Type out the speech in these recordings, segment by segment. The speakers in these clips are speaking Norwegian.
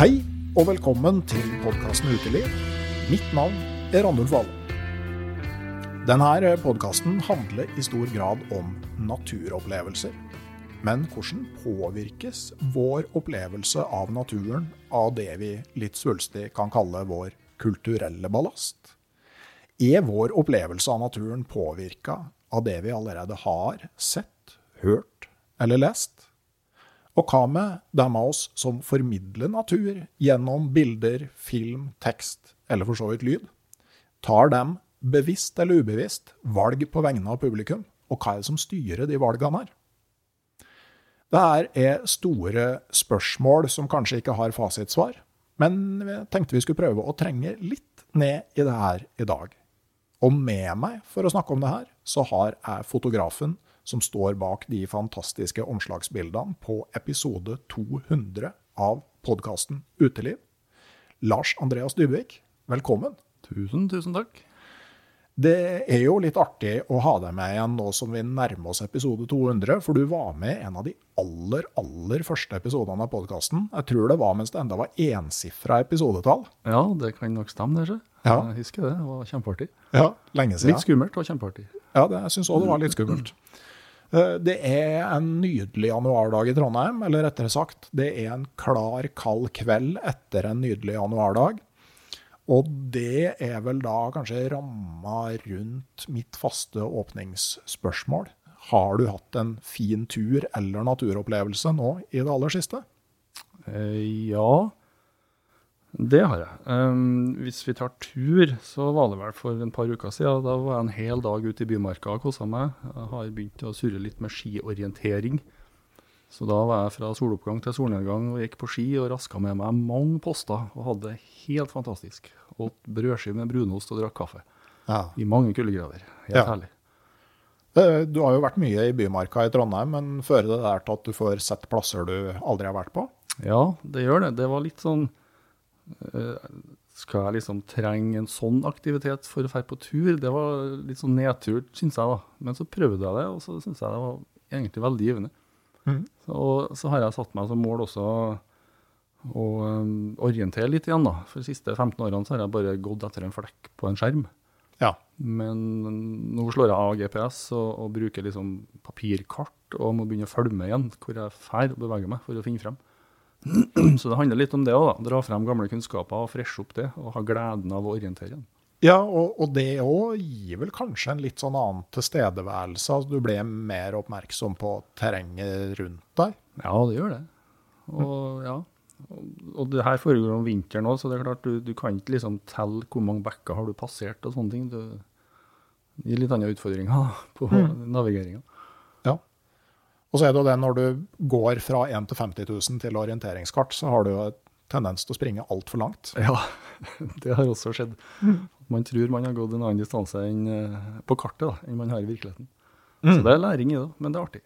Hei og velkommen til podkasten Uteliv. Mitt navn er Randulf Valle. Denne podkasten handler i stor grad om naturopplevelser. Men hvordan påvirkes vår opplevelse av naturen av det vi litt svulstig kan kalle vår kulturelle ballast? Er vår opplevelse av naturen påvirka av det vi allerede har sett, hørt eller lest? Og hva med dem av oss som formidler natur gjennom bilder, film, tekst eller for så vidt lyd? Tar dem, bevisst eller ubevisst, valg på vegne av publikum? Og hva er det som styrer de valgene her? Dette er store spørsmål som kanskje ikke har fasitsvar, men vi tenkte vi skulle prøve å trenge litt ned i det her i dag. Og med meg for å snakke om det her, så har jeg fotografen som står bak de fantastiske omslagsbildene på episode 200 av podkasten Uteliv. Lars Andreas Dybvik, velkommen. Tusen, tusen takk. Det er jo litt artig å ha deg med igjen nå som vi nærmer oss episode 200, for du var med i en av de aller, aller første episodene av podkasten. Jeg tror det var mens det enda var ensifra episodetall. Ja, det kan nok stemme, det. Ja. Jeg husker det. Det var kjempeartig. Ja, lenge siden. Litt skummelt og kjempeartig. Ja, det, jeg syns òg det var litt skummelt. Eh, Det er en nydelig januardag i Trondheim, eller rettere sagt, det er en klar, kald kveld etter en nydelig januardag. Og det er vel da kanskje ramma rundt mitt faste åpningsspørsmål. Har du hatt en fin tur eller naturopplevelse nå i det aller siste? Eh, ja, det har jeg. Um, hvis vi tar tur, så var det vel for en par uker siden. Da var jeg en hel dag ute i Bymarka og kosa meg. Jeg har begynt å surre litt med skiorientering. Så da var jeg fra soloppgang til solnedgang og gikk på ski og raska med meg mange poster og hadde det helt fantastisk. Åt brødskive med brunost og drakk kaffe. Ja. I mange kuldegrader. Helt Ja. herlig. Eh, Du har jo vært mye i Bymarka i Trondheim, men fører det der til at du får sett plasser du aldri har vært på? Ja, det gjør det. Det var litt sånn Skal jeg liksom trenge en sånn aktivitet for å dra på tur? Det var litt sånn nedtur, syns jeg, da. Men så prøvde jeg det, og så syns jeg det var egentlig veldig givende. Mm. Så, og så har jeg satt meg som mål også å um, orientere litt igjen, da. For de siste 15 årene så har jeg bare gått etter en flekk på en skjerm. Ja. Men nå slår jeg av GPS og, og bruker liksom papirkart og må begynne å følge med igjen hvor jeg drar og beveger meg for å finne frem. Så det handler litt om det òg. Dra frem gamle kunnskaper og freshe opp det. Og ha gleden av å orientere Den. Ja, og, og det òg gir vel kanskje en litt sånn annen tilstedeværelse. Altså, du ble mer oppmerksom på terrenget rundt deg. Ja, det gjør det. Og ja. Og, og det her foregår om vinteren òg, så det er klart du, du kan ikke liksom telle hvor mange bekker har du passert og sånne ting. Du, det gir litt andre utfordringer på Mm. navigeringa. Og så er det jo det når du går fra 1 til 50 000 til orienteringskart, så har du jo tendens til å springe altfor langt. Ja, det har også skjedd. Man tror man har gått en annen distanse enn, eh, på kartet da, enn man har i virkeligheten. Så det er læring i det, men det er artig.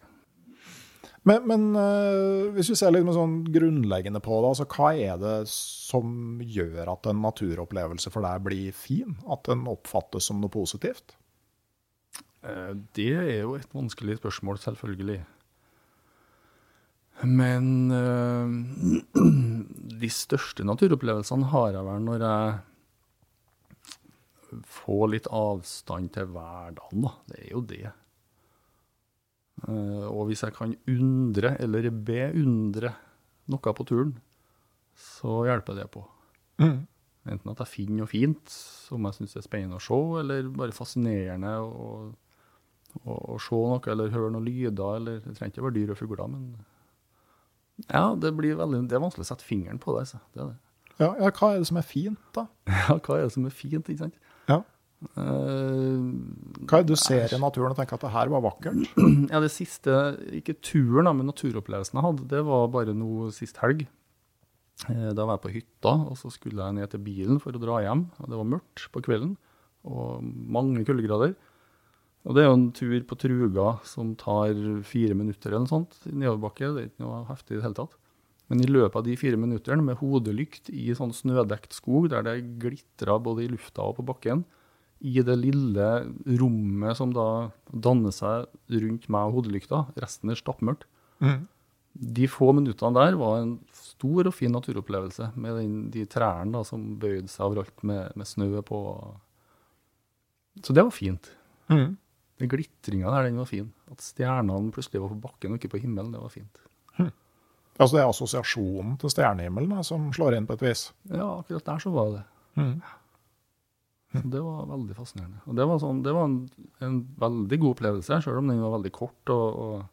Men, men eh, hvis vi ser litt med sånn grunnleggende på det, altså hva er det som gjør at en naturopplevelse for deg blir fin? At den oppfattes som noe positivt? Eh, Det er jo et vanskelig spørsmål, selvfølgelig. Men øh, de største naturopplevelsene har jeg vel når jeg får litt avstand til hverdagen, da. Det er jo det. Eh, og hvis jeg kan undre, eller beundre, noe på turen, så hjelper det på. Mm. Enten at jeg finner noe fint som jeg syns er spennende å se, eller bare fascinerende å, å, å se noe, eller høre noen lyder, eller Det trenger ikke være dyr og fugler, men ja, det blir veldig, det er vanskelig å sette fingeren på det. Altså. det, er det. Ja, ja, hva er det som er fint, da? Ja, hva er det som er fint, ikke sant? Ja. Eh, Hva er det du ser i naturen og tenker at det her var vakkert? ja, det siste, ikke turen, men naturopplevelsen jeg hadde, det var bare nå sist helg. Eh, Da var jeg på hytta, og så skulle jeg ned til bilen for å dra hjem. og Det var mørkt på kvelden, og mange kuldegrader. Og det er jo en tur på Truga som tar fire minutter eller noe sånt i nedoverbakke. Det er ikke noe heftig i det hele tatt. Men i løpet av de fire minutterne med hodelykt i sånn snødekt skog, der det glitrer både i lufta og på bakken, i det lille rommet som da danner seg rundt meg og hodelykta, resten er stappmørkt, Mm. de få minuttene der var en stor og fin naturopplevelse med den, de trærne da, som bøyde seg overalt med, med snø på. Så det var fint. Mm. Den glitringa der, den var fin. At stjernene plutselig var på bakken og ikke på himmelen, det var fint. Altså det er assosiasjonen til stjernehimmelen da, som slår inn på et vis. Ja, akkurat der så var det. Mm. Så det var veldig fascinerende. Og det var, sånn, det var en, en veldig god opplevelse, selv om den var veldig kort. og, og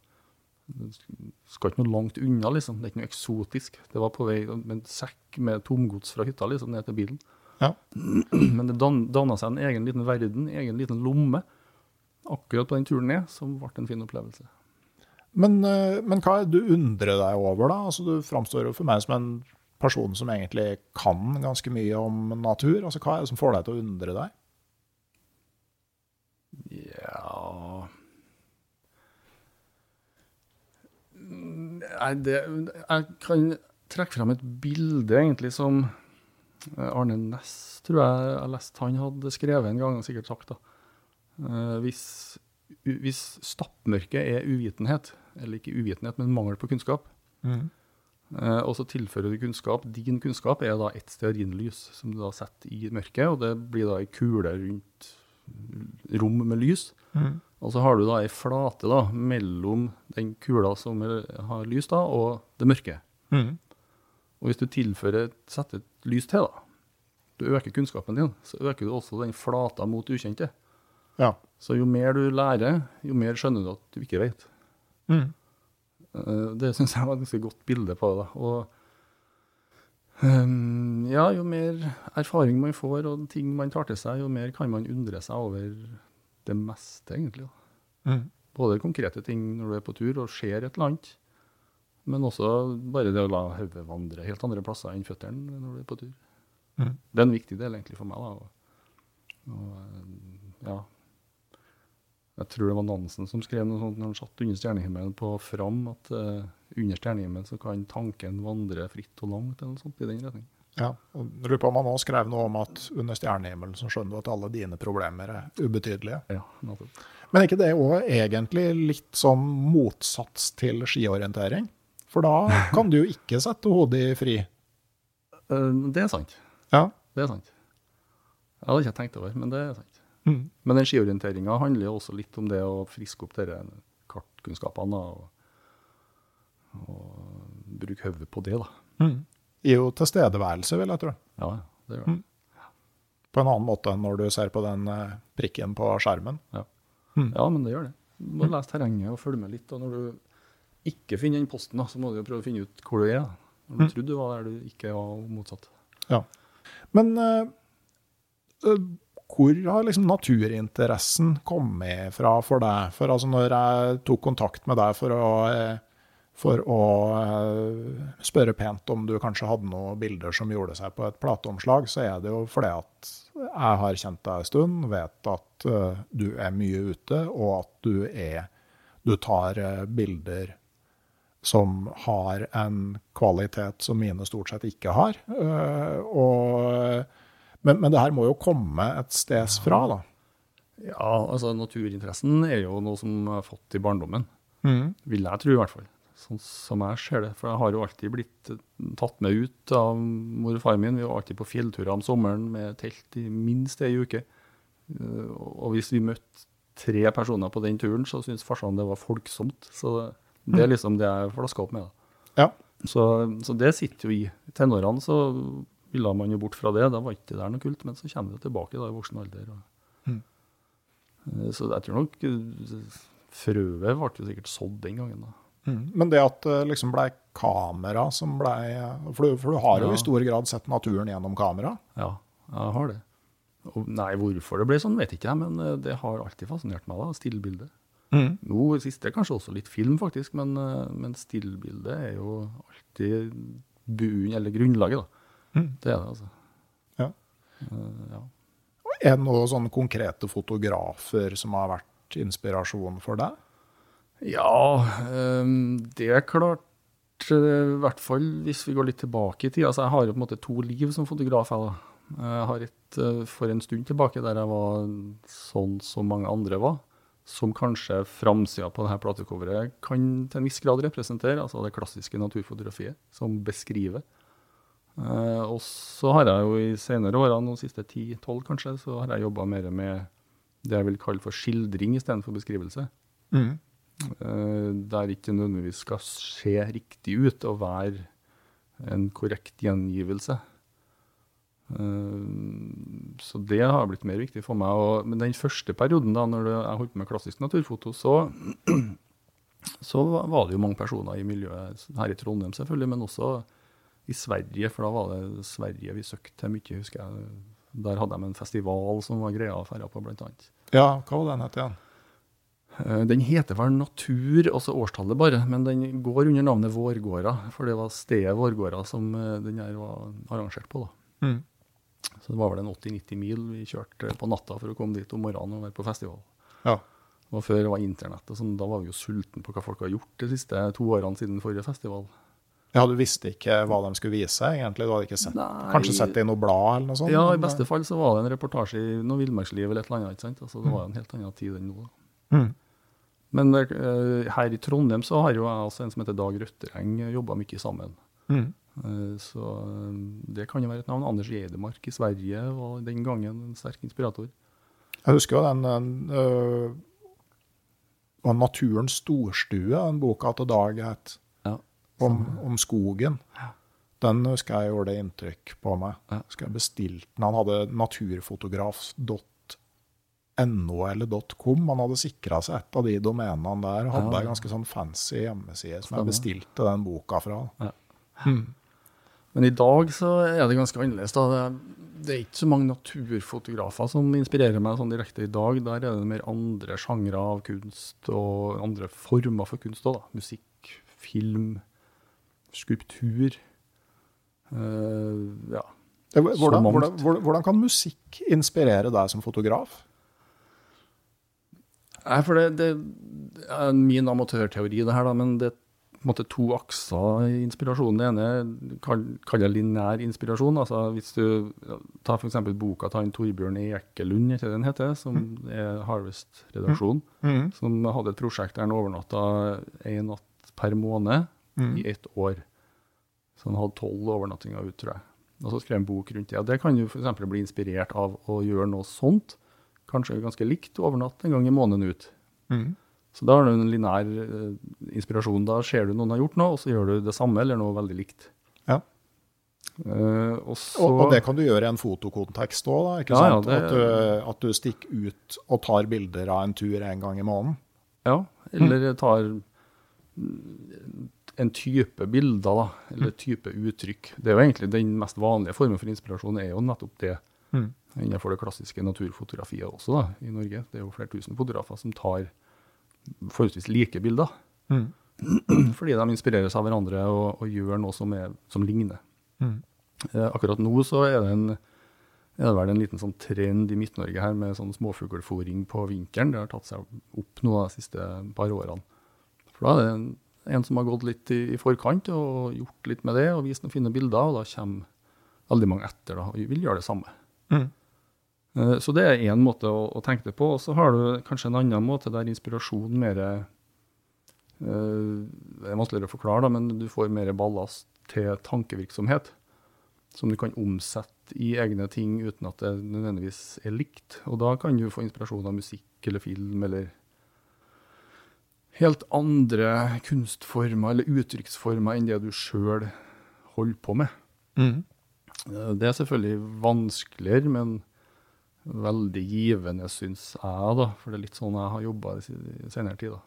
skal ikke noe langt unna, liksom. Det er ikke noe eksotisk. Det var på vei med en sekk med tomgods fra hytta liksom, ned til bilen. Ja. Men det dan, danna seg en egen liten verden, egen liten lomme, akkurat på den turen ned, som ble en fin opplevelse. Men, eh, men hva er det du undrer deg over, da? Altså, du framstår jo for meg som en person som egentlig kan ganske mye om natur. Altså, hva er det som får deg til å undre deg? Ja Nei, det Jeg kan trekke frem et bilde, egentlig, som eh, Arne Næss, tror jeg jeg leste han hadde skrevet en gang, og sikkert sagt. da. Eh, Hvis, hvis stappmørket er uvitenhet, eller ikke uvitenhet, men mangel på kunnskap, mm. og så tilfører du kunnskap. Din kunnskap er da ett stearinlys som du da setter i mørket, og det blir da ei kule rundt rom med lys. Og så har du da ei flate da, mellom den kula som har lys, da, og det mørke. Mm. Og hvis du tilfører, setter et lys til, da, du øker kunnskapen din, så øker du også den flata mot ukjente. Ja. Så jo mer du lærer, jo mer skjønner du at du ikke vet. Mm. Eh, Det syns jeg var et ganske godt bilde på det. da. Og ehm, ja, jo mer erfaring man får og ting man tar til seg, jo mer kan man undre seg over det meste, egentlig. Mm. Både konkrete ting når du er på tur og ser et eller annet, men også bare det å la hodet vandre helt andre plasser enn føttene når du er på tur. Mm. Det er en viktig del egentlig for meg. da. Og, og, ja. Jeg tror det var Nansen som skrev noe sånt når han satt under stjernehimmelen på Fram, at uh, under stjernehimmelen så kan tanken vandre fritt og langt, eller noe sånt i den retning. Ja. og Lurer på om han også skrev noe om at under stjernehimmelen så skjønner du at alle dine problemer er ubetydelige. Ja, nettopp. Men er ikke det òg egentlig litt sånn motsats til skiorientering? For da kan du jo ikke sette hodet i fri. Eh, det er sant. Ja. Det er sant. Jeg hadde ikke tenkt over, men det er sant. Mm. Men den skiorienteringa handler jo også litt om det å friske opp dere kartkunnskapene og, og bruke hodet på det, da. Mm. Gir jo tilstedeværelse, vil jeg tro. Ja, det gjør det. På en annen måte enn når du ser på den eh, prikken på skjermen. Mm. Ja, men det gjør det. Du må lese terrenget og følge med litt. Og når du ikke finner den posten, da, så må du jo prøve å finne ut hvor du er. da. Når du Mm. trodde du var der du ikke var, og motsatt. Men uh, eh, hvor har liksom naturinteressen kommet fra for deg? For altså når jeg tok kontakt med deg for å, eh, for å eh, spørre pent om du kanskje hadde noen bilder som gjorde seg på et plateomslag, så er det jo fordi at jeg har kjent deg en stund, vet at eh, du er mye ute, og at du er Du tar bilder som har en kvalitet som mine stort sett ikke har. Og, men, men det her må jo komme et sted fra, da. Ja, altså naturinteressen er jo noe som jeg har fått i barndommen. Vil jeg tro, i hvert fall. sånn som jeg ser det. For jeg har jo alltid blitt eh, tatt med ut av mor og far min. Vi var alltid på fjellturer om sommeren med telt i minst ei uke. Eh, Og hvis vi møtte tre personer på den turen, så syntes farsan det var folksomt. Så det, det er liksom det jeg flaska opp med. da. Ja. Så, så det sitter jo i. I tenårene så ville man jo bort fra det. Da var ikke det der noe kult. Men så kommer det tilbake da i voksen alder. Og, Mm. Eh, Så jeg tror nok eh, frøet ble jo sikkert sådd den gangen. da. Mm. Men det at det liksom blei kamera som blei for, du- for du har jo Ja. i stor grad sett naturen gjennom kamera. Ja, jeg har det. Og nei, hvorfor det ble sånn, vet ikke jeg, men eh, det har alltid fascinert meg. da, Stillbildet. Mm. Nå siste kanskje også litt film, faktisk, men, eh, men stillbildet er jo alltid buen, eller grunnlaget, da. Mm. Det er det, altså. Ja. Uh, ja. Er det noen sånne konkrete fotografer som har vært inspirasjon for deg? Ja, um, det er klart eh, I hvert fall hvis vi går litt tilbake i tid. Altså, jeg har jo på en måte to liv som fotograf. Jeg, da. jeg har et for en stund tilbake der jeg var sånn som mange andre var. Som kanskje framsida på dette platecoveret kan til en viss grad representere. Altså det klassiske naturfotografiet som beskriver. Eh, og så har jeg jo i senere årene, de siste 10-12 kanskje, så har jeg jobba mer med det jeg vil kalle for skildring istedenfor beskrivelse. Mm. Uh, der ikke nødvendigvis skal se riktig ut og være en korrekt gjengivelse. Eh, så det har blitt mer viktig for meg. Og, men den første perioden, da når jeg holdt på med klassisk naturfoto, så, så var det jo mange personer i miljøet her i Trondheim selvfølgelig, men også i Sverige, for da var det Sverige vi søkte til mye, husker jeg. Der hadde de en festival som var greia å dra på, blant annet. Ja, hva var den het igjen? Eh, Den heter vel Natur, altså årstallet bare, men den går under navnet Vårgårda. For det var stedet Vårgårda som eh, den her var arrangert på. da. Mm. Så det var vel en 80-90 mil vi kjørte på natta for å komme dit om morgenen og være på festival. Ja. Og før det var internettet, sånn, da var vi jo sultne på hva folk har gjort de siste to årene siden forrige festival. Ja, du visste ikke hva de skulle vise, egentlig? Du hadde ikke sett, Nei. kanskje sett det i noe blad eller noe sånt? Ja, i beste fall så var det en reportasje i noe villmarksliv eller et eller annet. ikke sant? Altså, det var jo en helt annen tid enn nå. Mm. Men uh, her i Trondheim så har jo jeg altså en som heter Dag Røttereng jobba mye sammen. Mm. Eh, Så eh, det kan jo være et navn. Anders Gjedemark i Sverige var den gangen en sterk inspirator. Jeg husker jo den, den øh, 'Naturens storstue', den boka til Dag het. Om, om skogen. Den husker jeg gjorde inntrykk på meg. Ja. Husker jeg bestilte den. Han hadde naturfotograf.no eller .com. Han hadde sikra seg et av de domenene der. og Hadde ei ganske sånn fancy hjemmeside som jeg bestilte den boka fra. Ja. Mm. Men i dag så er det ganske annerledes. da. Det er, det er ikke så mange naturfotografer som inspirerer meg sånn direkte i dag. Der er det mer andre sjangre av kunst og andre former for kunst òg. Musikk, film, skulptur. Uh, ja. Hvordan, hvordan, hvordan, kan musikk inspirere deg som fotograf? Nei, for det, det er min amatørteori, det her, da, men det er måte to akser i inspirasjonen. Det ene kaller jeg lineær inspirasjon. altså Hvis du tar f.eks. boka til han Torbjørn Ekkelund, ikke den heter, som er Harvest-redaksjon, Mm. som hadde et prosjekt der han overnatta én natt per måned Mm. i ett år. Så han hadde tolv overnattinger ut, tror jeg. Og så skrev han en bok rundt det. Og det kan jo f.eks. bli inspirert av å gjøre noe sånt. Kanskje ganske likt overnatte en gang i måneden ut. Mm. Så da har du en linær eh, inspirasjon. Da ser du noen har gjort noe, og så gjør du det samme eller noe veldig likt. Ja. Eh, og så Og, og det kan du gjøre i en fotokontekst òg, ikke Ja, ja, sant? det- At, du, at du stikker ut og tar bilder av en tur en gang i måneden. Ja, eller tar mm, en type bilder, da, eller type uttrykk. Det er jo egentlig den mest vanlige formen for inspirasjon, er jo nettopp det. Mm. Innenfor det klassiske naturfotografiet også, da, i Norge. Det er jo flere tusen fotografer som tar forholdsvis like bilder. Mm. Fordi de inspireres av hverandre og, og gjør noe som, er, som ligner. Mm. Eh, akkurat nå så er det, en, er det vel en liten sånn trend i Midt-Norge her med sånn småfuglfòring på vinkelen. Det har tatt seg opp nå de siste par årene. For da er det en, en som har gått litt i, i forkant og gjort litt med det og vist noen fine bilder, og da kommer veldig mange etter da, og vil gjøre det samme. Mm. Eh, Så det er én måte å, å tenke det på. Og så har du kanskje en annen måte der inspirasjon mer øh, Det er vanskeligere å forklare, da, men du får mer ballast til tankevirksomhet. Som du kan omsette i egne ting uten at det nødvendigvis er likt. Og da kan du få inspirasjon av musikk eller film eller helt andre kunstformer eller uttrykksformer enn det du sjøl holder på med. Mm. Eh, Det er selvfølgelig vanskeligere, men veldig givende, syns jeg, da. For det er litt sånn jeg har jobba i senere tid, da.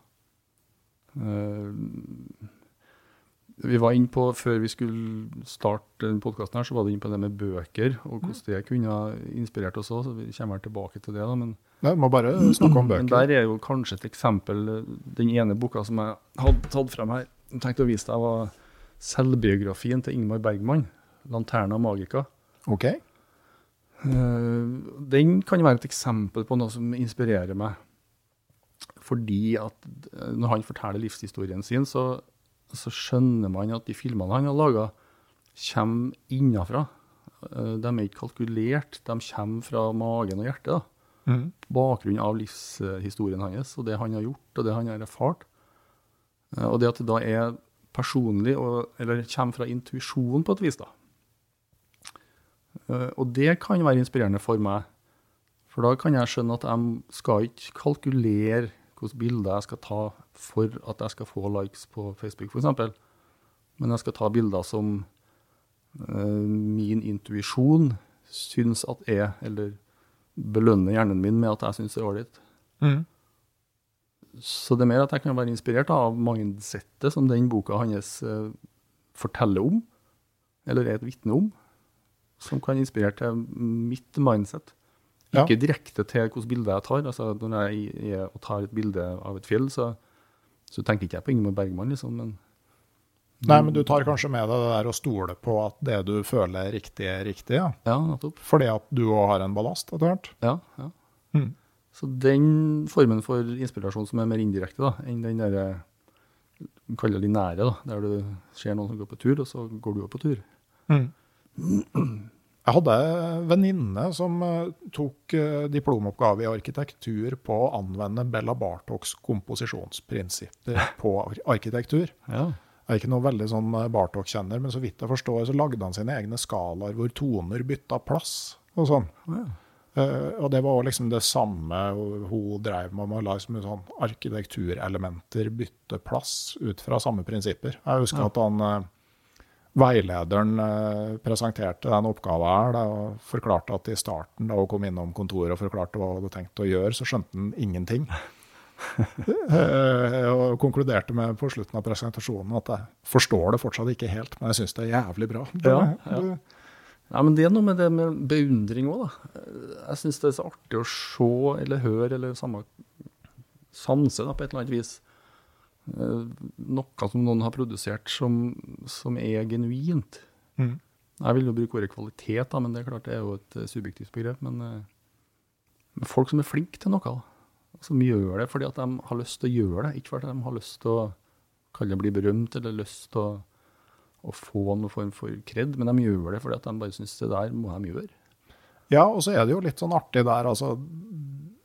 Vi var inne på, Før vi skulle starte podkasten, så var det inne på det med bøker, og hvordan det kunne ha inspirert oss òg. Så vi kommer tilbake til det. da, men Nei, må bare snakke om bøker. men der er jo kanskje et eksempel. Den ene boka som jeg hadde tatt frem her, jeg tenkte å vise deg, var selvbiografien til Ingmar Bergman, 'Lanterna Magica'. Ok. Eh, den kan være et eksempel på noe som inspirerer meg. Fordi at eh, når han forteller livshistorien sin, så, så skjønner man at de filmene han har laga, kommer innafra. Eh, De er ikke kalkulert, de kommer fra magen og hjertet. da Mm. Bakgrunnen av livshistorien hans og det han har gjort og det han har erfart. Eh, Og det at det da er personlig, og, eller kommer fra intuisjonen på et vis. da. Eh, Og det kan være inspirerende for meg. For da kan jeg skjønne at jeg skal ikke kalkulere hvilke bilder jeg skal ta for at jeg skal få likes på Facebook, f.eks. Men jeg skal ta bilder som eh, min intuisjon syns at er, eller belønner hjernen min med at jeg syns er ålreit. Mm. Så det er mer at jeg kan være inspirert av mindsettet som den boka hans eh, forteller om, eller er et vitne om, som kan inspirere til mitt mindset. Ja. Ikke direkte til hvilke bilder jeg tar. altså Når jeg er og tar et bilde av et fjell, så, så tenker ikke jeg på Ingeborg Bergman, liksom, men Nei, men du tar kanskje med deg det der å stole på at det du føler er riktig, er riktig, ja. Ja, nettopp. Fordi at du òg har en ballast etter hvert. Ja, ja. Mm. Så den formen for inspirasjon som er mer indirekte da, enn den der, kaller det nære, da, der du ser noen som går på tur, og så går du òg på tur. Jeg hadde en venninne som eh, tok eh, diplomoppgave i arkitektur på å anvende Bella Bartoks komposisjonsprinsipper på arkitektur. Ja. Jeg er ikke noe veldig sånn eh, Bartok-kjenner, men så vidt jeg forstår, så lagde han sine egne skalaer hvor toner bytta plass og sånn. Ja. Og det var liksom det samme hun drev med, med liksom sånn arkitekturelementer bytte plass ut fra samme prinsipper. Jeg husker Ja. at han veilederen eh, presenterte den oppgaven her da, og forklarte at i starten, da hun kom innom kontoret og forklarte hva hun hadde tenkt å gjøre, så skjønte han ingenting. Eh, og konkluderte med på slutten av presentasjonen at jeg forstår det fortsatt ikke helt, men jeg syns det er jævlig bra. Ja, ja. Ja, men det er noe med det med beundring òg, da. Jeg syns det er så artig å se eller høre eller samme sanse da, på et eller annet vis. Eh, Noe som noen har produsert som, som er genuint. Mm. Jeg vil jo bruke ordet kvalitet, da, men det er klart det er jo et eh, subjektivt begrep. Men, eh, men folk som er flinke til noe, som gjør det fordi at de har lyst til å gjøre det, ikke fordi de har lyst til å kalle det bli berømt eller lyst til å å få noen form for kred, men de gjør det fordi at de bare syns det der må de gjøre. Ja, og så er det jo litt sånn artig der, altså.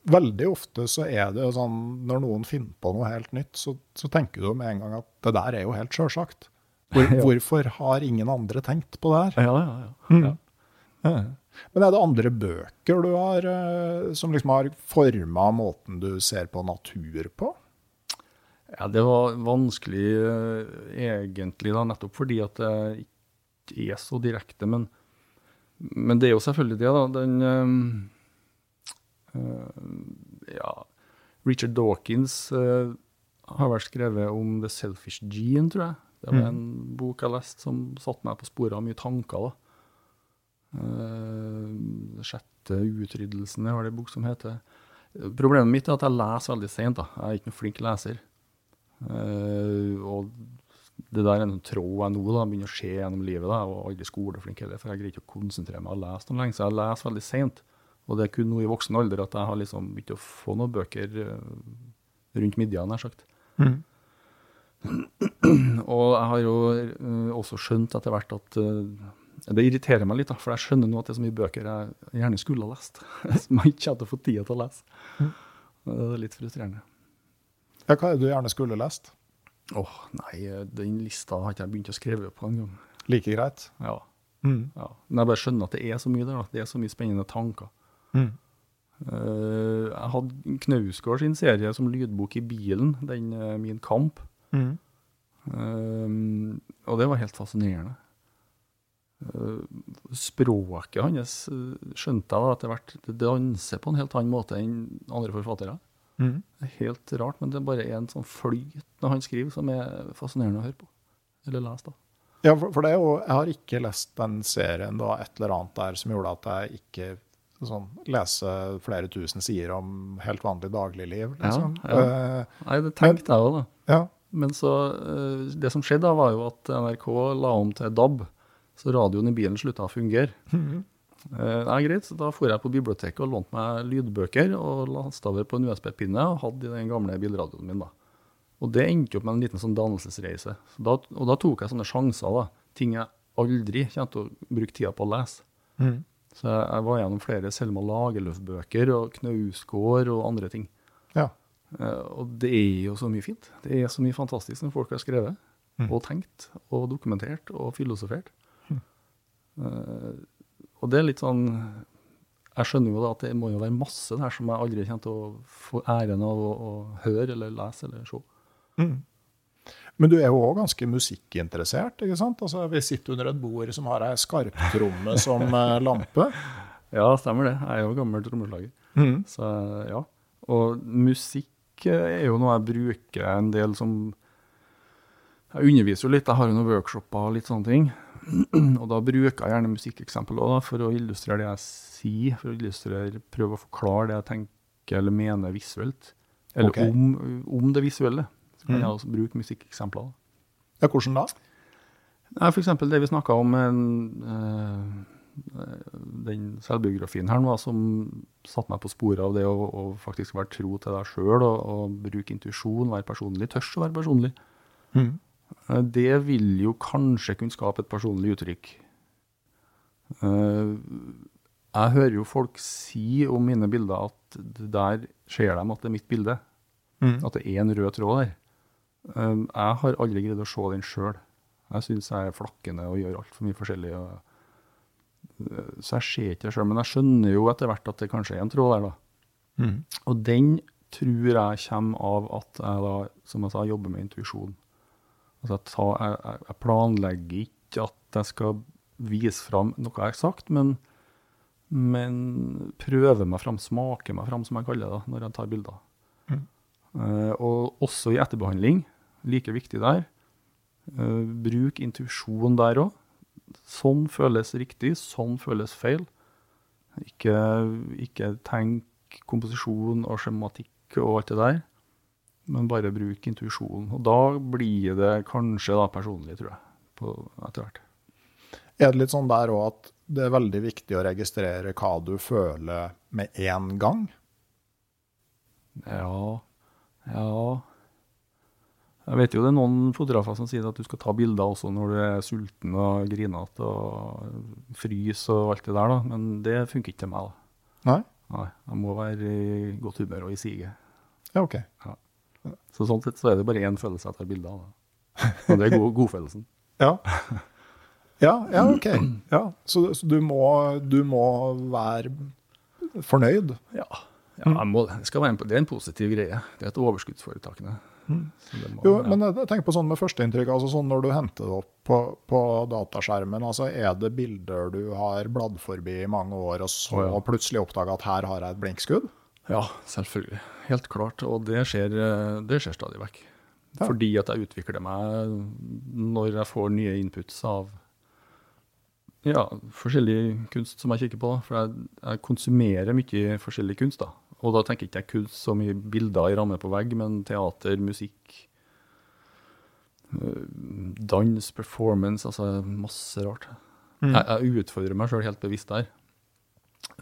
Veldig ofte så er det jo sånn, når noen finner på noe helt nytt, så, så tenker du med en gang at det der er jo helt sjølsagt. Hvor. Hvorfor har ingen andre tenkt på det her? Ja, ja, ja. Ja. Men er det andre bøker du har eh, som liksom har forma måten du ser på natur på? Ja, det var vanskelig eh, egentlig, da, nettopp fordi at det ikke er så direkte. Men, men det er jo selvfølgelig det, da. Den eh, Ja, Richard Dawkins eh, har vel skrevet om The Selfish Gene, tror jeg. Det var en bok jeg leste som satte meg på sporet av mye tanker. da. Uh, sjette utryddelsen er det en bok som heter. Problemet mitt er at jeg leser veldig sent. Jeg er ikke noen flink leser. Uh, og det der er en tråd jeg nå da, begynner å se gjennom livet. da, og aldri skoleflink heller, for jeg greier ikke å konsentrere meg og lese noe lenge. Så jeg leser veldig sent. Og det er kun nå i voksen alder at jeg har liksom begynt å få noen bøker eh, rundt midja, nær sagt. Og jeg har jo eh, også skjønt etter hvert at eh, det irriterer meg litt, da, for jeg skjønner nå at det er så mye bøker jeg gjerne skulle ha lest, som jeg ikke hadde fått tid til å lese. Det er litt frustrerende. Ja, hva er det du gjerne skulle lest? Åh, nei, den lista har ikke jeg begynt å skrive på engang. Like greit. Ja, Mm. ja. Men jeg bare skjønner at det er så mye der. da. Det er så mye spennende tanker. Mm. Eh, jeg hadde Knausgård sin serie som lydbok i bilen, den eh, Min kamp. Mm. Eh, og det var helt fascinerende. Eh, språket hans skjønte jeg da etter hvert. Det danser på en helt annen måte enn andre forfattere. Mm. Det er helt rart, men det er bare en sånn flyt når han skriver som er fascinerende å høre på. Eller lese, da. Ja, for, for det er jo Jeg har ikke lest den serien. Det var et eller annet der som gjorde at jeg ikke sånn, lese flere tusen sider om helt vanlig dagligliv. Liksom. Ja, Nei, det tenkte jeg òg, da. Eh, ja. Men så eh, Det som skjedde da, var jo at NRK la om til DAB, så radioen i bilen slutta å fungere. Mm -hmm. Nei, greit, så Da for jeg på biblioteket og lånte meg lydbøker og lasta over på en USB-pinne og hadde i den gamle bilradioen min. da. Og det endte opp med en liten sånn dannelsesreise. Så da, og da tok jeg sånne sjanser. da, Ting jeg aldri kommer til å bruke tida på å lese. Mhm. Så jeg, var gjennom flere Selma Lagerlöf-bøker og Knausgård og andre ting. ja. Eh, og det er jo så mye fint. Det er så mye fantastisk når folk har skrevet Mm. og tenkt og dokumentert og filosofert. Mm. og det er litt sånn Jeg skjønner jo da at det må jo være masse der som jeg aldri kommer til å få æren av å, å høre eller lese eller se. Mhm. Men du er jo òg ganske musikkinteressert, ikke sant? Altså, vi sitter under et bord som har ei skarptromme som eh, lampe. Ja, stemmer det. Jeg er jo gammel trommeslager. Mm. Så ja. Og musikk eh, er jo noe jeg bruker en del som Jeg underviser jo litt, jeg har jo noen workshoper og litt sånne ting. Og da bruker jeg gjerne musikkeksempel også, for å illustrere det jeg sier. For å illustrere, prøve å forklare det jeg tenker eller mener visuelt. Eller okay. om, om det visuelle. Kan Mhm. også bruke musikkeksempler. Ja, hvordan da? Nei, For eksempel det vi snakka om, eh, den selvbiografien her nå, som satte meg på sporet av det å, å faktisk være tro til deg sjøl og, og bruke intuisjon, være personlig. Tørs å være personlig. Mhm. Eh, Det vil jo kanskje kunne skape et personlig uttrykk. Eh, Jeg hører jo folk si om mine bilder at der ser de at det er mitt bilde. Mm. At det er en rød tråd der. Um, jeg har aldri greid å se den sjøl. Jeg syns jeg er flakkende og gjør altfor mye forskjellig. Og, uh, så jeg ser ikke det sjøl. Men jeg skjønner jo etter hvert at det kanskje er en tråd der, da. Mm. Og den tror jeg kommer av at jeg da, som jeg sa, jobber med intuisjon. Altså jeg, tar, jeg, jeg- jeg planlegger ikke at jeg skal vise fram noe jeg har sagt, men, men prøver meg fram, smaker meg fram, som jeg kaller det, da, når jeg tar bilder. Mm. Uh, og også i etterbehandling, like viktig der. Uh, bruk intuisjon der òg. Sånn føles riktig, sånn føles feil. Ikke, ikke tenk komposisjon og skjematikk og alt det der, men bare bruk intuisjonen. Og da blir det kanskje da personlig, tror jeg, etter hvert. Er det litt sånn der òg at det er veldig viktig å registrere hva du føler med en gang? Ja, ja. Jeg vet jo det er noen fotografer som sier at du skal ta bilder også når du er sulten og grinete og fryser og alt det der, da. Men det funker ikke til meg, da. Nei? Nei, jeg må være i godt humør og i siget. Ja, OK. Så sånn sett så er det bare én følelse jeg tar bilde av. Da. Og det er god, godfølelsen. Ja. Ja, ja OK. Ja, så, så du, må, du må være fornøyd? Ja, ja må, det, være en, det er en positiv greie. Det er et overskuddsforetakende. Må- Jo, ja. men jeg på sånn med førsteinntrykk. Altså sånn når du henter det opp på, på dataskjermen, altså er det bilder du har bladd forbi i mange år, og så oh, ja. plutselig oppdaga at her har jeg et blinkskudd? Ja, selvfølgelig. Helt klart. Og det skjer, eh, det skjer stadig vekk. Ja. Fordi at jeg utvikler meg når jeg får nye inputs av ja, forskjellig kunst som jeg kikker på. For jeg, jeg konsumerer mye forskjellig kunst. da. Og da tenker ikke jeg kunst så mye bilder i ramme på vegg, men teater, musikk, eh, dans, performance, altså masse rart. Mm. Jeg, jeg utfordrer meg sjøl helt bevisst der.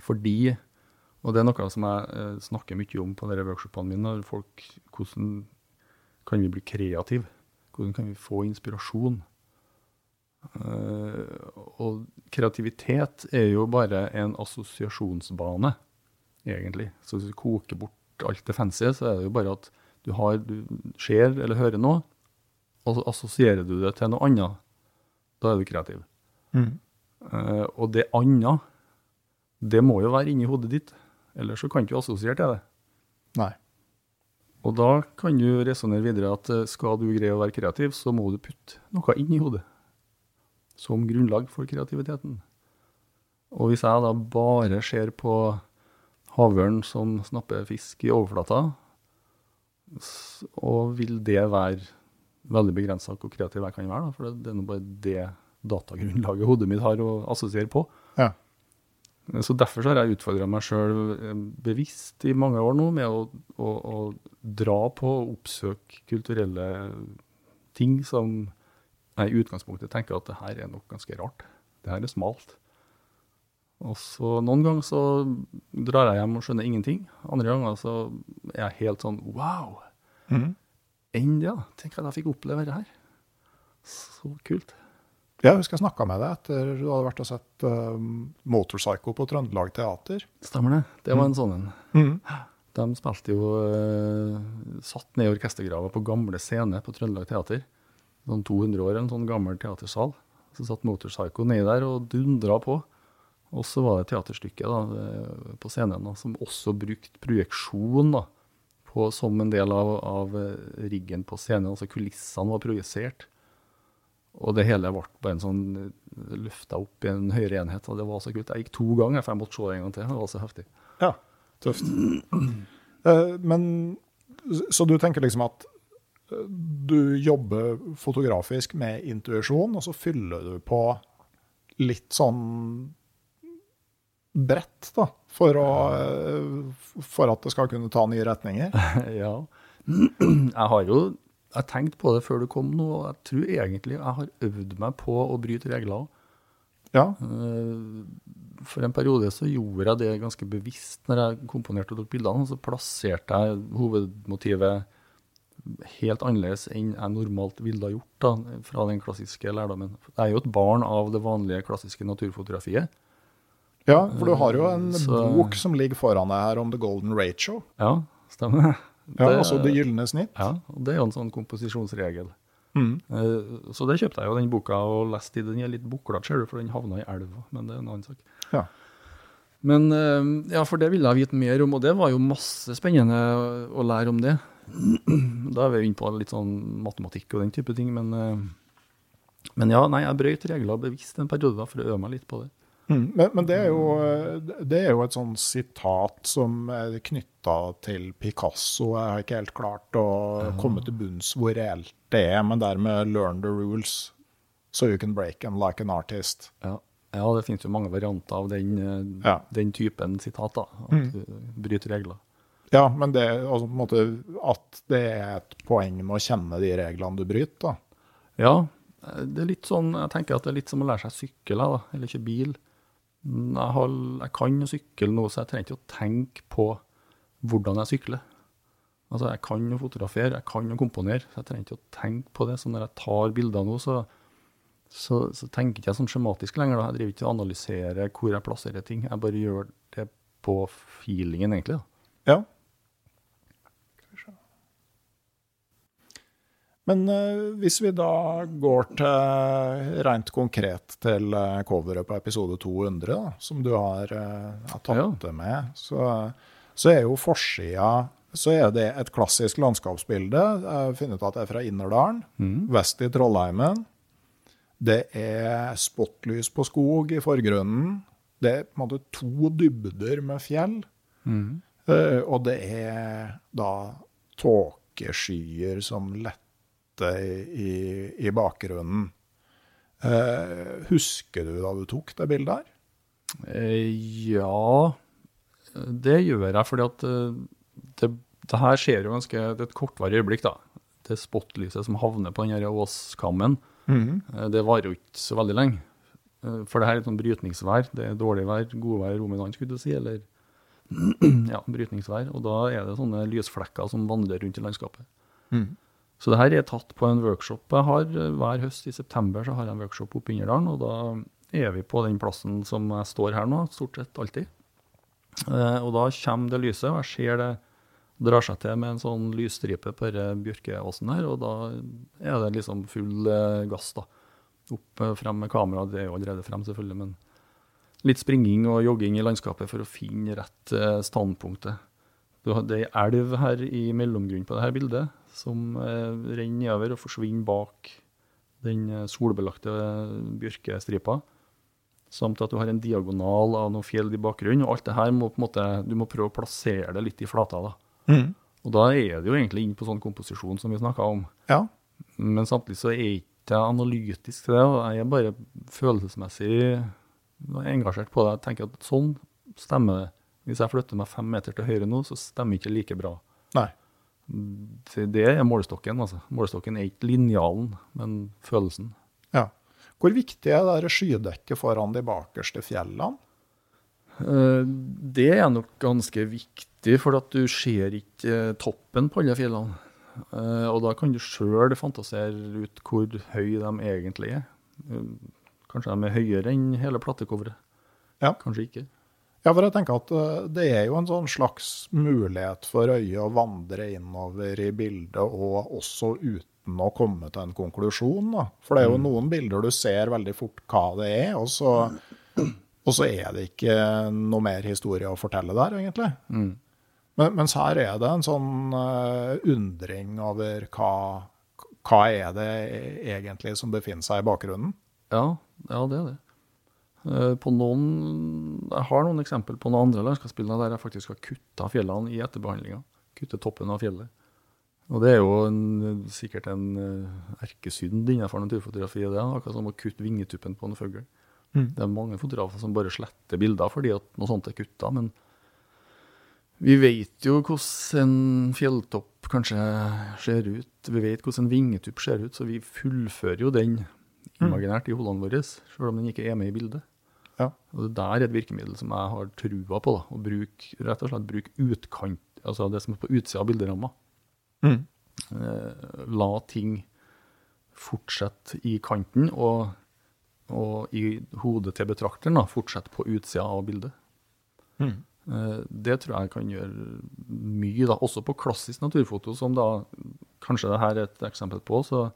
Fordi, og det er noe som jeg eh, snakker mye om på disse workshopene mine, folk, hvordan kan vi bli kreative? Hvordan kan vi få inspirasjon? Uh, og kreativitet er jo bare en assosiasjonsbane, egentlig. Så hvis du koker bort alt det fancy, så er det jo bare at du, har, du ser eller hører noe, og så assosierer du det til noe annet, da er du kreativ. Mm. Uh, og det annet, det må jo være inni hodet ditt, ellers så kan du ikke assosiere til det. Nei. Og da kan du resonnere videre at eh, skal du greie å være kreativ, så må du putte noe inn i hodet. Som grunnlag for kreativiteten. Og hvis jeg da bare ser på havørn som snapper fisk i overflata, og vil det være veldig begrensa hvor kreativ jeg kan være, da, for det, er nå bare det datagrunnlaget hodet mitt har å assosiere på. Ja. Så derfor så har jeg utfordra meg sjøl bevisst i mange år nå med å, å, å dra på og oppsøke kulturelle ting som jeg i utgangspunktet tenker at det her er nok ganske rart. Det her er smalt. Og så Noen ganger så drar jeg hjem og skjønner ingenting. Andre ganger så er jeg helt sånn wow! Enn. Tenk at jeg fikk oppleve det her. Så kult. Jeg husker jeg snakka med deg etter du hadde vært og sett uh, Motorpsycho på Trøndelag Teater. Stemmer det. Det var en sånn en. Mm. De spilte jo uh, Satt ned i orkestergrava på gamle scene på Trøndelag Teater. Sånn 200 år, en sånn gammel teatersal. Så satt Motorpsycho nedi der og dundra på. Og så var det teaterstykket da, eh, på scenen da, som også brukte projeksjon da, på, som en del av, av eh, riggen på scenen. Altså kulissene var projisert. Og det hele ble bare en sånn løfta opp i en høyere enhet. Og det var så kult. Jeg gikk to ganger, for jeg måtte se det en gang til. Det var så heftig. Ja, tøft. Eh, men Så du tenker liksom at eh, du jobber fotografisk med intuisjon, og så fyller du på litt sånn bredt, da, for, å, eh, for at det skal kunne ta nye retninger? ja. Jeg har jo jeg tenkt på det før du kom nå, og jeg tror egentlig jeg har øvd meg på å bryte regler. Ja. Eh, For en periode så gjorde jeg det ganske bevisst når jeg komponerte og tok bildene. Så plasserte jeg hovedmotivet helt annerledes enn jeg normalt ville ha gjort da, fra den klassiske lærdommen. Jeg er jo et barn av det vanlige klassiske naturfotografiet. Ja, for du har jo en Så- bok som ligger foran deg her om The Golden Ratio. Ja, stemmer. Ja, altså Det gylne snitt. Ja, det er jo en sånn komposisjonsregel. Mm. Eh, Så det kjøpte jeg jo den boka og leste i. Den er litt buklete, ser du, for den havna i elva, men det er en annen sak. Ja. Men eh, ja, for det ville jeg vite mer om, og det var jo masse spennende å lære om det. Da er vi inne på litt sånn matematikk og den type ting, men, eh, men ja, nei, jeg brøt regler bevisst en periode for å øve meg litt på det. Mm. Men, men det, er jo, det er jo et sånn sitat som er knytta til Picasso. Jeg har ikke helt klart å komme til bunns hvor reelt det er, men dermed 'learn the rules so you can break them like an artist'. Ja, ja det finnes jo mange varianter av den, eh, Ja. den typen sitat, da. At du bryter regler. Ja, men det, altså, måte, at det er et poeng med å kjenne de reglene du bryter. da. Ja, eh, det er litt sånn, jeg tenker at det er litt som å lære seg sykkel, da, eller ikke bil. Jeg, har, jeg kan jo sykle nå, så jeg trenger ikke å tenke på hvordan jeg sykler. Altså, jeg kan jo fotografere, jeg kan jo komponere, så jeg trenger ikke å tenke på det. Så når jeg tar bilder nå, så, så, så tenker ikke sånn skjematisk lenger. Da. Jeg driver ikke og analyserer hvor jeg plasserer ting. Jeg bare gjør det på feelingen, egentlig. da. Ja. Skal vi se. Men eh, hvis vi da går til rent konkret til eh, coveret på episode 200, da, som du har, eh, har tatt det med, så, så er jo forsida så er det et klassisk landskapsbilde. Jeg har funnet ut at det er fra Innerdalen, vest i Trollheimen. Det er spotlys på skog i forgrunnen. Det er på en måte to dybder med fjell. Eh, og det er da tåkeskyer som letter i, i bakgrunnen. Eh, husker du da du tok det bildet her? Eh, ja, det gjør jeg, fordi at eh, det, det her skjer jo ganske Det er et kortvarig øyeblikk, da. Det spotlyset som havner på den åskammen, -hmm. det varer jo ikke så veldig lenge. Eh, For det her er et sånn brytningsvær. Det er dårlig vær, godvær, land, skulle du si, eller ja, brytningsvær. Og da er det sånne lysflekker som vandrer rundt i landskapet. Så det her er tatt på en workshop jeg har eh, hver høst. I september så har jeg en workshop oppe i Innerdalen, og da er vi på den plassen som jeg står her nå, stort sett alltid. Eh, og da kommer det lyset, og jeg ser det Drar seg til med en sånn lysstripe på bjørkeåsen her, og da er det liksom full eh, gass, da. Opp frem med kamera, det er jo allerede frem selvfølgelig, men litt springing og jogging i landskapet for å finne rett standpunktet. Det er elv her i mellomgrunnen på dette bildet, som eh, renner nedover og forsvinner bak den eh, solbelagte eh, bjørkestripa. Samt at du har en diagonal av noen fjell i bakgrunnen. Og alt det her må på en måte, du må prøve å plassere det litt i flata. da. Mm. Og da er det jo egentlig inn på sånn komposisjon som vi snakka om. Ja. Men samtidig så er jeg ikke analytisk til det. og Jeg er bare følelsesmessig engasjert på det. Jeg tenker at sånn stemmer det. Hvis jeg flytter meg fem meter til høyre nå, så stemmer ikke like bra. Nei. Det er målestokken. altså. Målestokken er ikke linjalen, men følelsen. Ja. Hvor viktig er det skydekket foran de bakerste fjellene? Eh, Det er nok ganske viktig, for at du ser ikke eh, toppen på alle fjellene. Eh, Og da kan du sjøl fantasere ut hvor høy de egentlig er. Kanskje de er høyere enn hele platecoveret. Ja. Kanskje ikke. Ja, for jeg tenker at eh, det er jo en sånn slags mulighet for øyet å vandre innover i bildet, og også uten å komme til en konklusjon. Da. For det er jo noen bilder du ser veldig fort hva det er, og så, og så er det ikke noe mer historie å fortelle der, egentlig. Mm. Men, mens her er det en sånn uh, undring over hva, hva er det egentlig som befinner seg i bakgrunnen. Ja, ja, det er det. Eh, På noen, jeg har noen eksempel på noen andre landskapsbilder der jeg faktisk har kutta fjellene i etterbehandlinga. Kutte toppen av fjellet. Og det er jo en, sikkert en eh, erkesynd innenfor naturfotografi. Det, akkurat som å kutte vingetuppen på en fugl. Mm. Det er mange fotografer som bare sletter bilder fordi at noe sånt er kutta. Men vi vet jo hvordan en fjelltopp kanskje ser ut. Vi vet hvordan en vingetupp ser ut, så vi fullfører jo den imaginært i hodene våre, selv om den ikke er med i bildet. Ja. Og det der er et virkemiddel som jeg har trua på. da, Å bruke, rett og slett bruke utkant, altså det som er på utsida av bilderamma. Mm. Eh, la ting fortsette i kanten, og, og i hodet til betrakteren da, fortsette på utsida av bildet. Mm. Eh, Det tror jeg kan gjøre mye, da, også på klassisk naturfoto, som da kanskje det her er et eksempel på. Så,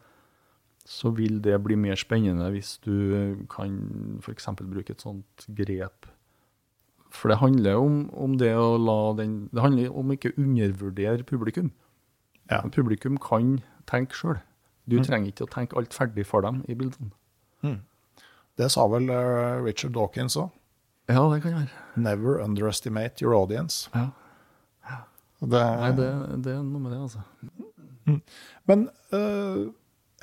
så vil det bli mer spennende hvis du kan f.eks. bruke et sånt grep. For det handler om, om det å la den Det handler om ikke å undervurdere publikum. Ja. Publikum kan tenke sjøl. Du trenger ikke å tenke alt ferdig for dem i bildene. Det sa vel eh, Richard Dawkins òg. Ja, det kan være. Never underestimate your audience. Ja. Det, Nei, det, det er noe med det, altså. Men øh,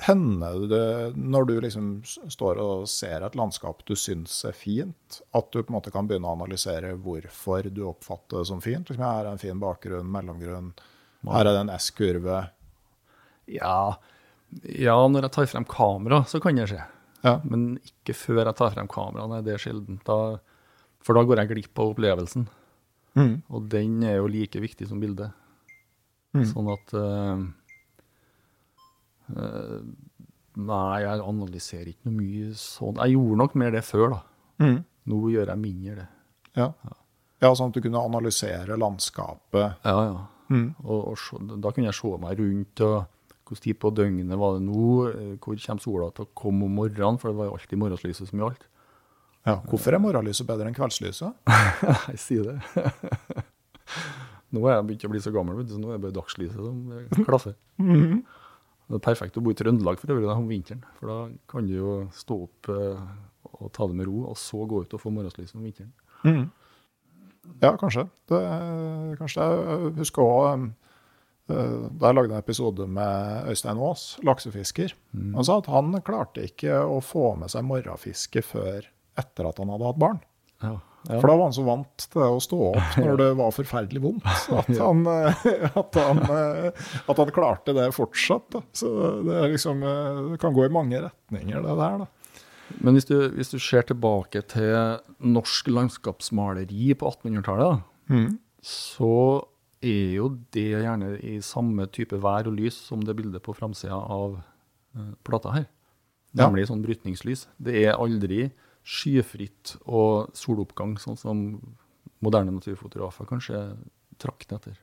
hender det, når du liksom står og ser et landskap du syns er fint, at du på en måte kan begynne å analysere hvorfor du oppfatter det som fint? Liksom, her er en fin bakgrunn, mellomgrunn, her er det en S-kurve. Ja, ja, når jeg tar frem kamera, så kan det skje. Ja. Men ikke før jeg tar frem kamera. Nei, det er sjelden. Da, for da går jeg glipp av opplevelsen. Mm. Og den er jo like viktig som bildet. Mm. Sånn at eh, Nei, jeg analyserer ikke noe mye sånn. Jeg gjorde nok mer det før, da. Mm. Nå gjør jeg mindre det. Ja. ja, sånn at du kunne analysere landskapet. Ja, ja. Mm. Og, og da kunne jeg se meg rundt. og Hvilken tid på døgnet var det nå? eh, Hvor kommer sola til å komme om morgenen? For det var jo alltid morgenslyset som gjaldt. Ja. Hvorfor er morgenlyset bedre enn kveldslyset? Nei, si det. nå er jeg begynt å bli så gammel, så nå er det bare dagslyset som eh, klaffer. Det er perfekt å bo i Trøndelag for øvrig om vinteren. For da kan du jo stå opp eh, og ta det med ro, og så gå ut og få morgenslys om vinteren. Mm. Ja, kanskje. Det, kanskje jeg husker òg da jeg lagde en episode med Øystein Aas, laksefisker. Han sa at han klarte ikke å få med seg morgenfiske før etter at han hadde hatt barn. Ja, ja. For da var han så vant til å stå opp når det var forferdelig vondt, at han, eh, at han, eh, at han klarte det fortsatt. Da. Så det, liksom, eh, det kan gå i mange retninger, det der. da. Men hvis du, hvis du ser tilbake til norsk landskapsmaleri på 1800-tallet, mm. så er jo det gjerne i samme type vær og lys som det bildet på framsida av plata her. Ja. Nemlig sånn brytningslys. Det er aldri skyfritt og soloppgang, sånn som moderne naturfotografer kanskje trakter etter.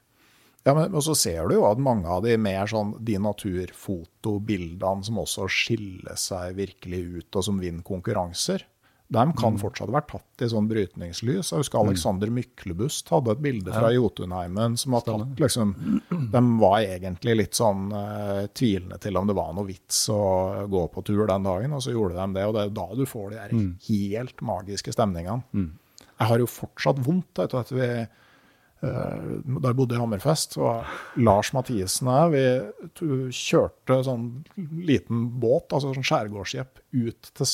Ja, men så ser du jo at mange av de mer sånn de naturfotobildene som også skiller seg virkelig ut, og som vinner konkurranser, de kan Mm. fortsatt være tatt i sånn brytningslys. Jeg husker Alexander Myklebust hadde et bilde fra Jotunheimen som var tatt liksom De var egentlig litt sånn uh, tvilende til om det var noe vits å gå på tur den dagen, og så gjorde de det. Og det er da du får de her Mm. helt magiske stemningene. Jeg har jo fortsatt vondt etter at vi da jeg bodde i Hammerfest, og Lars Mathisen og jeg, vi kjørte sånn liten båt, altså sånn skjærgårdsjepp, ut til,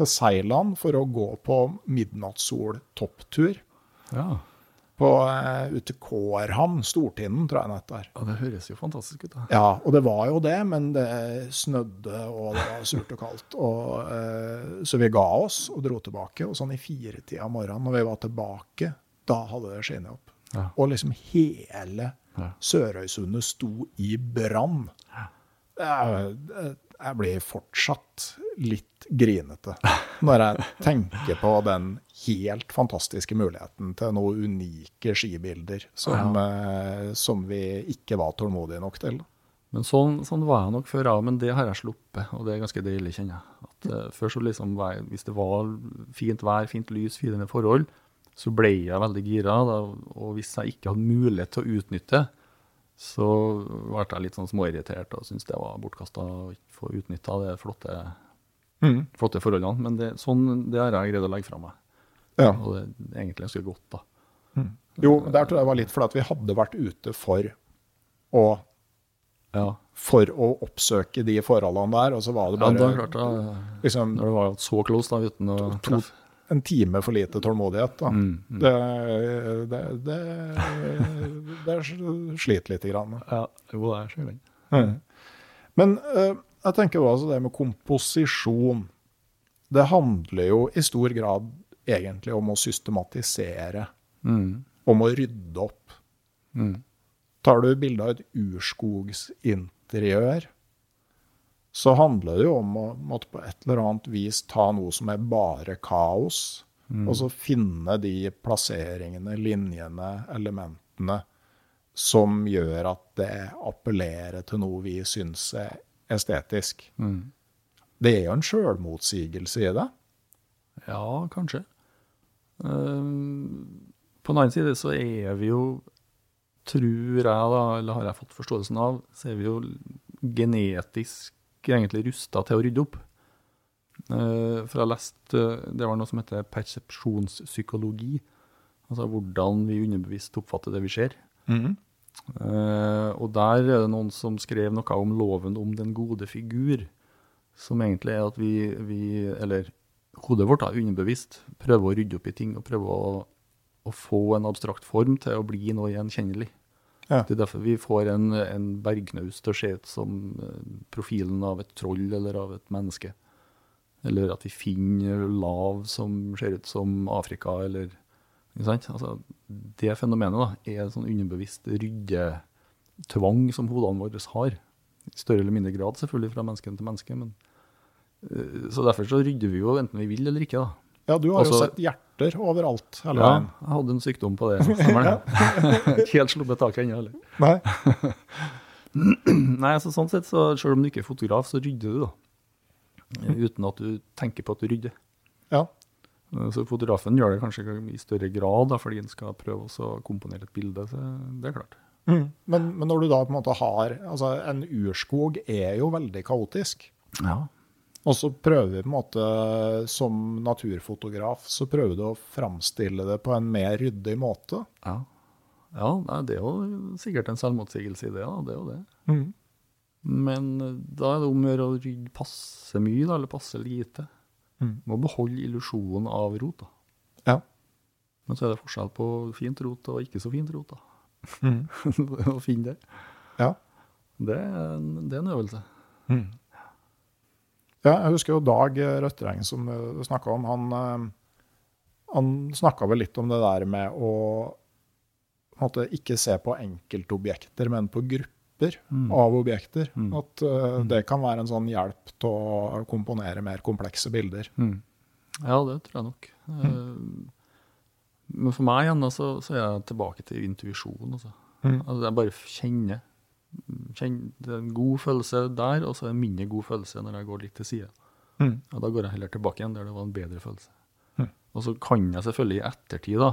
til Seiland for å gå på midnattssol-topptur. Ja. På, eh, ut til Kårhamn, Stortinden, tror jeg det heter. ja, det høres jo fantastisk ut. da. Ja, og det var jo det, men det snødde, og det var surt og kaldt. Og, eh, så vi ga oss og dro tilbake, og sånn i firetida om morgenen, når vi var tilbake, da hadde det skinnet opp. Ja. Og liksom hele Ja. Sørøysundet sto i brann. Jeg, jeg blir fortsatt litt grinete når jeg tenker på den helt fantastiske muligheten til noen unike skibilder som, eh, som vi ikke var tålmodige nok til. Men sånn, sånn var jeg nok før, ja, men det har jeg sluppet, og det er ganske deilig, kjenner jeg. At, eh, før så liksom, hvis det var fint vær, fint lys, fine forhold, så ble jeg veldig gira, da, og hvis jeg ikke hadde mulighet til å utnytte, så ble jeg litt sånn småirritert og syntes det var bortkasta å ikke få utnytta de flotte, Mm. flotte forholdene. Men det, sånn, det har jeg greid å legge fra meg, Ja. og det er egentlig ganske godt, da. Jo, der tror jeg var litt fordi vi hadde vært ute for å, Ja, for å oppsøke de forholdene der, og så var det ja bare klart da, liksom, når det var så close da, uten å to, treffe. En time for lite tålmodighet. Da. Mm, mm. Det, det, det, det sliter lite grann. Ja, jo, det er så lenge. Mm. Men uh, jeg tenker altså det med komposisjon. Det handler jo i stor grad egentlig om å systematisere, Mm, om å rydde opp. mm. Tar du bilde av et urskogsinteriør, så handler det jo om å måtte på et eller annet vis ta noe som er bare kaos, og så finne de plasseringene, linjene, elementene som gjør at det appellerer til noe vi syns er estetisk. Mm. Det er jo en sjølmotsigelse i det. Ja, kanskje. Um, på den annen side så er vi jo, tror jeg da, eller har jeg fått forståelsen av, så er vi jo genetisk egentlig rusta til å rydde opp. Eh, for jeg har lest eh, Det var noe som heter persepsjonspsykologi. Altså hvordan vi underbevisst oppfatter det vi ser. Eh, og der er det noen som skrev noe om loven om den gode figur. Som egentlig er at vi, vi eller hodet vårt, da, underbevisst, prøver å rydde opp i ting og prøver å, å få en abstrakt form til å bli noe gjenkjennelig. Ja. Det er derfor vi får en, en bergnaus til å se ut som eh, profilen av et troll eller av et menneske. Eller at vi finner lav som ser ut som Afrika, eller? Altså, Det fenomenet da, er en sånn underbevisst ryddetvang som hodene våre har. I større eller mindre grad, selvfølgelig, fra menneske til menneske. men eh, Så derfor så rydder vi jo enten vi vil eller ikke. da. Ja, du har jo Altså- sett hjerter overalt Eller? Ja, jeg hadde en sykdom på det. Stemmer det. Ikke helt sluppet taket ennå heller. Nei. Nei, altså sånn sett, så selv om du ikke er fotograf, så rydder du, da. Uten at du tenker på at du rydder. Ja. Så fotografen gjør det kanskje i større grad, da, fordi han skal prøve også å komponere et bilde. Så det er klart. Mm. Men, men når du da på en måte har altså En urskog er jo veldig kaotisk. Ja. Og så prøver vi på en måte, som naturfotograf, så prøver du å framstille det på en mer ryddig måte. Ja, ja nei, det er jo sikkert en selvmotsigelse i det. da, det er jo det. Men eh, da er det om å gjøre å rydde passe mye, da, eller passe lite. Mm. Må beholde illusjonen av rot. da. Ja. Men så er det forskjell på fint rot og ikke så fint rot. da. Mm. å finne det. Ja. Det er, det er en øvelse. Ja, jeg husker jo Dag Røttereng som du snakka om. Han, eh, han snakka vel litt om det der med å måtte, ikke se på enkeltobjekter, men på grupper av objekter. Mm. At uh, det kan være en sånn hjelp til å komponere mer komplekse bilder. Mm. Ja, det tror jeg nok. Eh, Men for meg igjen, da, så, så er jeg tilbake til intuisjon. Altså. Mm. Altså, jeg bare kjenner, kjenner er en god følelse der, og så en mindre god følelse når jeg går litt til side. Mm. Og da går jeg heller tilbake igjen der det var en bedre følelse. Mm. Og så kan jeg selvfølgelig i ettertid da,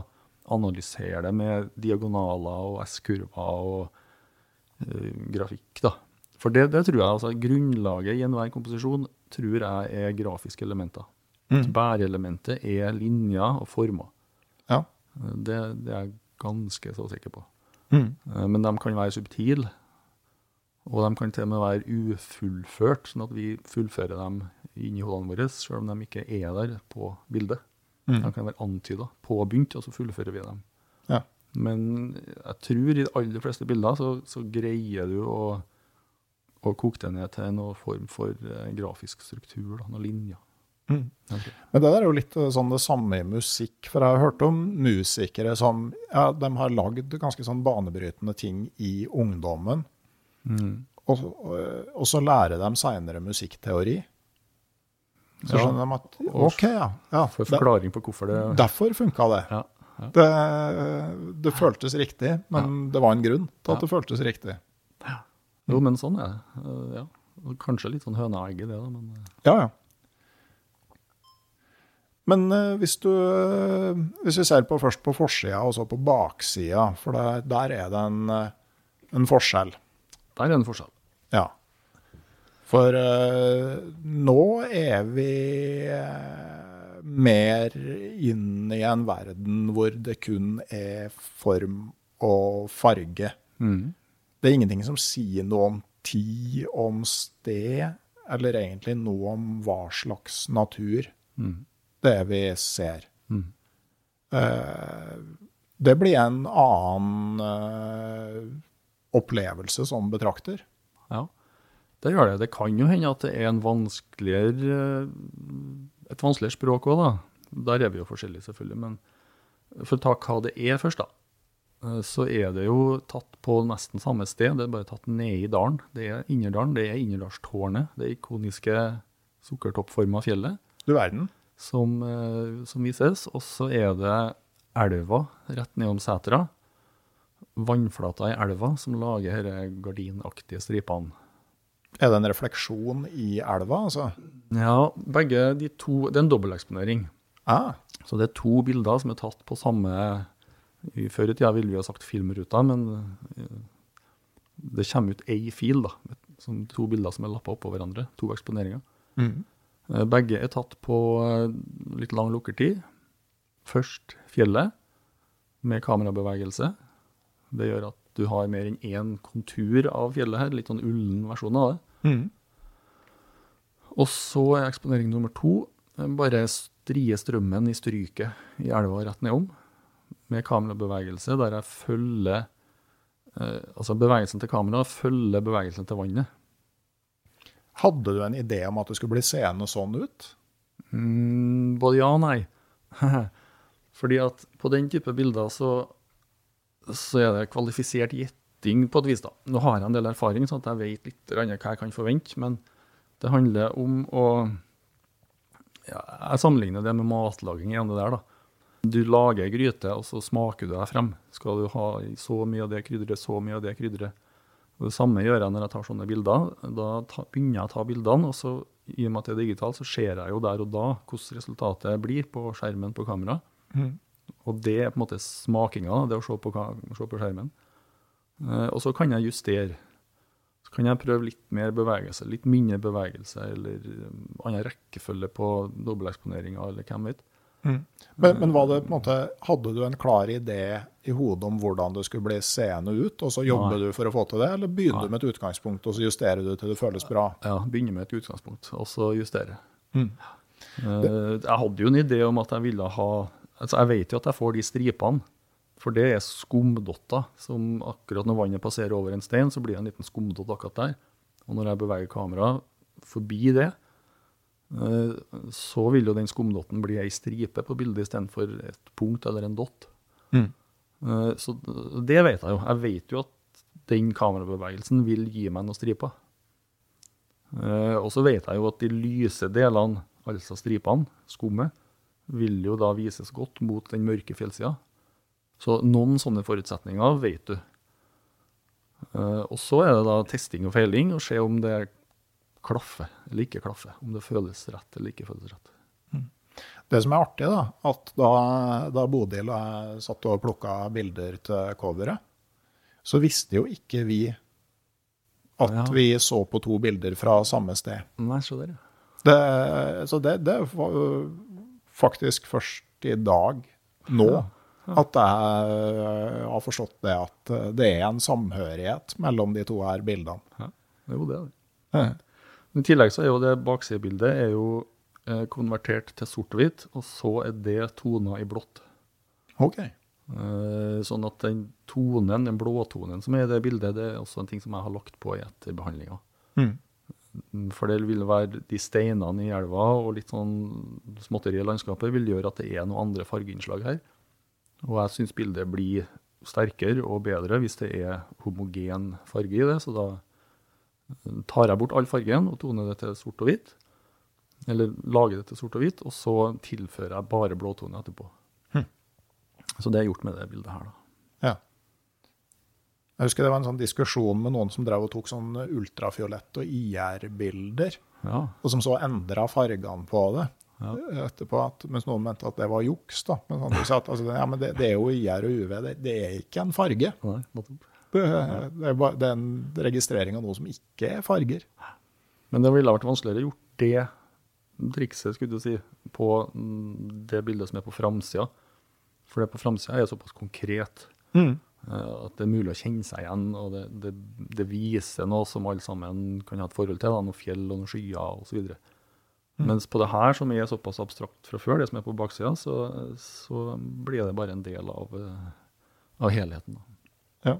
analysere det med diagonaler og S-kurver og uh, grafikk. da. For det, det tror jeg, altså grunnlaget i enhver komposisjon tror jeg er grafiske elementer. Mm. Bæreelementet er linjer og former. Ja. Det, det er jeg ganske så sikker på. Mm. Eh, Men de kan være subtile, og de kan til og med være ufullført, sånn at vi fullfører dem inni hodene våre, selv om de ikke er der på bildet. Mm. De kan være antyda, påbegynt, og så fullfører vi dem. Ja. Men jeg tror i de aller fleste bilder så, så greier du å, å koke det ned til noen form for eh, grafisk struktur, da, noen linjer. Mm. Men det der er jo litt eh, sånn det samme i musikk, for jeg har hørt om musikere som ja, de har lagd ganske sånn banebrytende ting i ungdommen, Mm. og, og, og så lærer de seinere musikkteori. Så Ja, skjønner de at OK, ja. ja For forklaring på hvorfor det derfor funka det. Ja. ja. det. Det føltes riktig, men det var en grunn til at det føltes riktig. Jo, men sånn er det. Eh, Ja. Kanskje litt sånn høna og egget, det, da, men eh, Ja, ja. Men eh, hvis du eh, Hvis vi ser på først på forsida og så på baksida, for det, der er det en, eh, en forskjell. Der er en forskjell. Ja. For uh, nå er vi uh, mer inn i en verden hvor det kun er form og farge. Mm. Det er ingenting som sier noe om tid, om sted, eller egentlig noe om hva slags natur Mm. det vi ser. Mm. Uh, det blir en annen opplevelse som betrakter. Ja, det gjør det. Det kan jo hende at det er en vanskeligere, eh, et vanskeligere språk òg, da. Der er vi jo forskjellige, selvfølgelig. Men for å ta hva det er først, da. eh, Så er det jo tatt på nesten samme sted. Det er bare tatt ned i dalen. Det er Innerdalen. Det er Innerdalstårnet. Det ikoniske sukkertoppforma fjellet Du verden. som, eh, som vises. Og så er det elva rett nedom setra. Vannflata i elva som lager disse gardinaktige stripene. Er det en refleksjon i elva, altså? Ja, begge de to Det er en dobbelteksponering. Ah, Så det er to bilder som er tatt på samme i Før i tida ville vi ha sagt filmruta, men eh, det kommer ut ei fil, da. Som sånn to bilder som er lappa oppå hverandre. To eksponeringer. mm. Eh, Begge er tatt på eh, litt lang lukkertid. Først fjellet, med kamerabevegelse. Det gjør at du har mer enn én kontur av fjellet her. Litt sånn ullen versjon av det. Mm. Og så er eksponering nummer to eh, bare strie strømmen i stryket i elva rett nedom, med kamerabevegelse, der jeg følger eh, Altså bevegelsen til kameraet følger bevegelsen til vannet. Hadde du en idé om at det skulle bli seende sånn ut? Mm, både ja og nei. Fordi at på den type bilder så, så er det kvalifisert gjetting på et vis. da. Nå har jeg en del erfaring, så jeg vet litt hva jeg kan forvente. Men det handler om å ja, Jeg sammenligner det med matlaging igjen, det der. da. Du lager gryte, og så smaker du deg frem. Skal du ha så mye av det krydderet, så mye av det krydderet. Og Det samme gjør jeg når jeg tar sånne bilder. Da ta, begynner jeg å ta bildene, og så i og med at det er digitalt, så ser jeg jo der og da hvordan resultatet blir på skjermen på kamera. Mm. Og det er på en måte smakinga, det å se på, se på skjermen. Eh, og så kan jeg justere. Så kan jeg prøve litt mer bevegelse, litt mindre bevegelse, eller um, annen rekkefølge på dobbelteksponeringa, eller hvem vet. Men, men var det på en måte, hadde du en klar idé i hodet om hvordan det skulle bli seende ut, og så jobber Nei. du for å få til det, eller begynner Nei. du med et utgangspunkt, og så justerer du til det føles bra? Ja, begynner med et utgangspunkt, og så justerer. Mm. Eh, jeg hadde jo en idé om at jeg ville ha altså Jeg vet jo at jeg får de stripene, for det er skumdotter. Som akkurat når vannet passerer over en stein, så blir det en liten skumdott akkurat der. Og når jeg beveger kameraet forbi det, eh, så vil jo den skumdotten bli ei stripe på bildet istedenfor et punkt eller en dott. Mm. Eh, Så det vet jeg jo. Jeg vet jo at den kamerabevegelsen vil gi meg noen striper. Eh, Og så vet jeg jo at de lyse delene, altså stripene, skummet, vil jo da vises godt mot den mørke fjellsida. Så noen sånne forutsetninger vet du. Eh, og så er det da testing og feiling, og se om det klaffer eller ikke klaffer. Om det føles rett eller ikke føles rett. Det som er artig, da, at da, da Bodil og jeg satt og plukka bilder til coveret, så visste jo ikke vi at Ja. vi så på to bilder fra samme sted. Nei, Så. Det, så det, det var faktisk først i dag, nå, at jeg har forstått det at det er en samhørighet mellom de to her bildene. Det er jo det. det. I tillegg så er jo det baksidebildet er jo eh, konvertert til sort-hvitt, og så er det tona i blått. OK. Eh, sånn at den tonen, den blåtonen som er i det bildet, det er også en ting som jeg har lagt på i etterbehandlinga. Mm. For det vil være de steinene i elva og litt sånn småtteri i landskapet vil gjøre at det er noen andre fargeinnslag her. Og jeg syns bildet blir sterkere og bedre hvis det er homogen farge i det. Så da tar jeg bort all fargen og toner det til sort og hvitt. Eller lager det til sort og hvitt, og så tilfører jeg bare blåtone etterpå. Hm. Så det er gjort med det bildet her, da. Ja. Jeg husker det var en sånn diskusjon med noen som drev og tok sånn ultrafiolett og IR-bilder, Ja, og som så endra fargene på det Ja. etterpå, at, mens noen mente at det var juks. da. Men sånn, de sa at altså, ja, men det, det er jo IR og UV, det, det er ikke en farge. nei. Det, det, er bare, det er en registrering av noe som ikke er farger. Men det ville vært vanskeligere gjort det trikset skulle du si, på mm, det bildet som er på framsida. For det på framsida er såpass konkret eh, at det er mulig å kjenne seg igjen. Og det, det, det viser noe som alle sammen kan ha et forhold til. Da, noen fjell og noen skyer osv. Mm. Mens på det her, som er såpass abstrakt fra før, det som er på baksida, så, så blir det bare en del av, eh, av helheten. Da. Ja.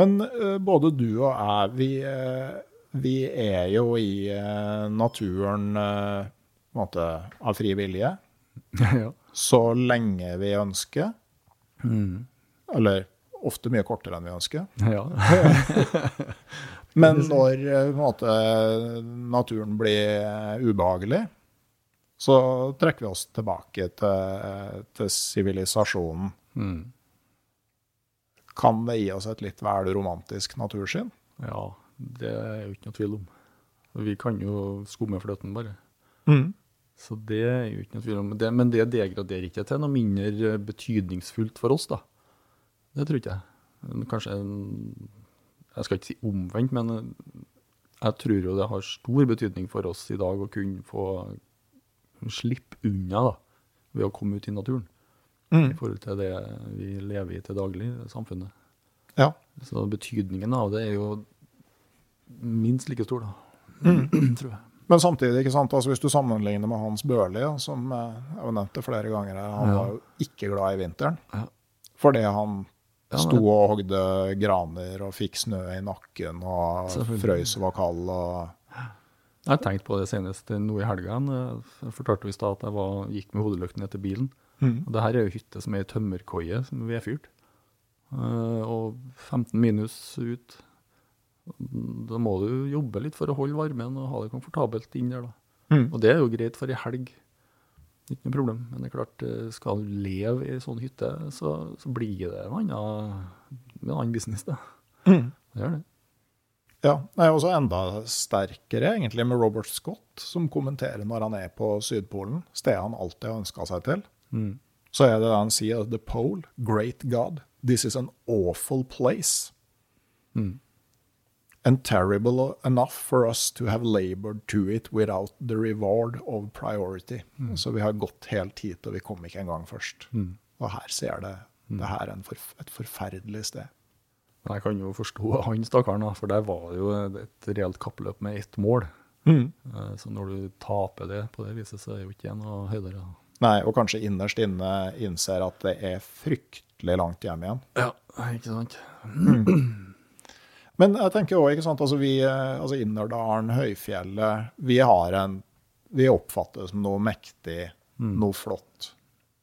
Men uh, både du og jeg, vi, uh, vi er jo i uh, naturen eh, måte av fri vilje. ja. Så lenge vi ønsker. Mm. Eller ofte mye kortere enn vi ønsker. ja. Men når eh, måte, naturen blir eh, ubehagelig, så trekker vi oss tilbake til til sivilisasjonen. Mm. Kan det gi oss et litt vel romantisk natursyn? Ja, det er jo ikke noe tvil om. Vi kan jo skumme fløten bare. Så det er jo ikke noe tvil om. Det, men det degraderer ikke til noe mindre betydningsfullt for oss, da. Det tror ikke jeg. Kanskje en, Jeg skal ikke si omvendt, men jeg tror jo det har stor betydning for oss i dag å kunne få slippe unna da, ved å komme ut i naturen. I forhold til det vi lever i til daglig, samfunnet. Ja. Så betydningen av det er jo minst like stor, da. tror jeg. Men samtidig, ikke sant? Altså, hvis du sammenligner med Hans Børli, som eh, jeg har nevnt det flere ganger, han Ja. var jo ikke glad i vinteren. Ja. Fordi han sto og hogde graner og fikk snø i nakken og frøys og var kald. Og... Jeg har tenkt på det senest nå i helga. Jeg fortalte i stad at jeg var, gikk med hodelykten etter bilen. Mm. Og det her er jo hytte som er i tømmerkoie, som er vedfyrt. Eh, og 15 minus ut. Da må du jobbe litt for å holde varmen og ha det komfortabelt inn der. da. Mm. Og det er jo greit for ei helg. Ikke noe problem. Men det er klart, eh, skal du leve i sånn hytte, så, så blir det en annen business, da. Mm. Det gjør det. Ja, det er også enda sterkere egentlig med Robert Scott, som kommenterer når han er på Sydpolen, stedet han alltid har ønska seg til. Mm. Så er det det han sier, The pole, great God, this is an awful place. Mm. And terrible enough for us to have labored to it without the reward of priority. Så vi har gått helt hit, og vi kom ikke engang først. Mm. Og her ser det, det her er en forf et forferdelig sted. Men Jeg kan jo forstå han stakkaren, for der var det jo et reelt kappløp med ett mål. Mm. Eh, Så når du taper det på det viset, så er det jo ikke noe høydere. Nei, og kanskje innerst inne innser at det er fryktelig langt hjem igjen. Ja, ikke sant? Men jeg tenker også, ikke sant, altså vi, eh, altså Innerdalen, Høyfjellet, vi har en, vi oppfatter det som noe mektig, noe flott,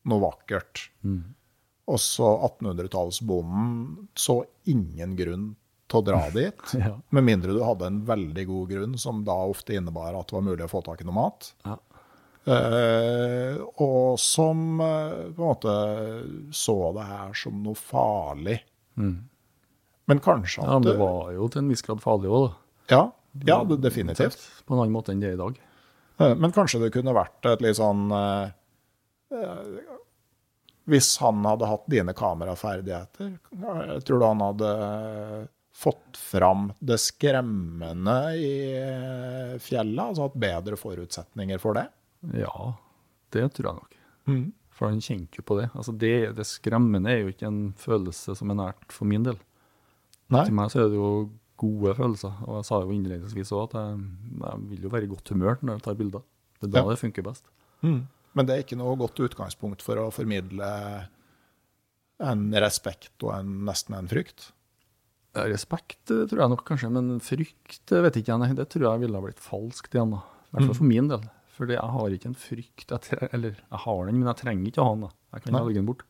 noe vakkert. Mm. Også 1800-tallsbonden så ingen grunn til å dra dit, Ja. med mindre du hadde en veldig god grunn, som da ofte innebar at det var mulig å få tak i noe mat. Ja. Uh, og som uh, på en måte så det her som noe farlig. Mm. Men kanskje Ja, men det var jo til en viss grad farlig òg, da. Ja, ja definitivt. På en annen måte enn det er i dag. Eh, Men kanskje det kunne vært et litt sånn eh, eh, Hvis han hadde hatt dine kameraferdigheter, eh, tror du han hadde fått fram det skremmende i fjellet? Altså hatt bedre forutsetninger for det? Ja, det tror jeg nok. Mm. For han kjente jo på det. Altså det, det skremmende er jo ikke en følelse som er nært for min del. Nei? Til meg så er det jo gode følelser. Og jeg sa jo innledningsvis òg at jeg, jeg vil jo være i godt humør når jeg tar bilder. Det er da Ja. det funker best. Mm. Men det er ikke noe godt utgangspunkt for å formidle en respekt og en, nesten en frykt? Respekt eh, tror jeg nok kanskje, men frykt eh, vet ikke jeg. Nei, det tror jeg ville ha blitt falskt igjen. da. I hvert fall Mm. for min del. Fordi jeg har ikke en frykt. Jeg tre eller jeg har den, men jeg trenger ikke å ha den. da. Jeg kan legge den bort.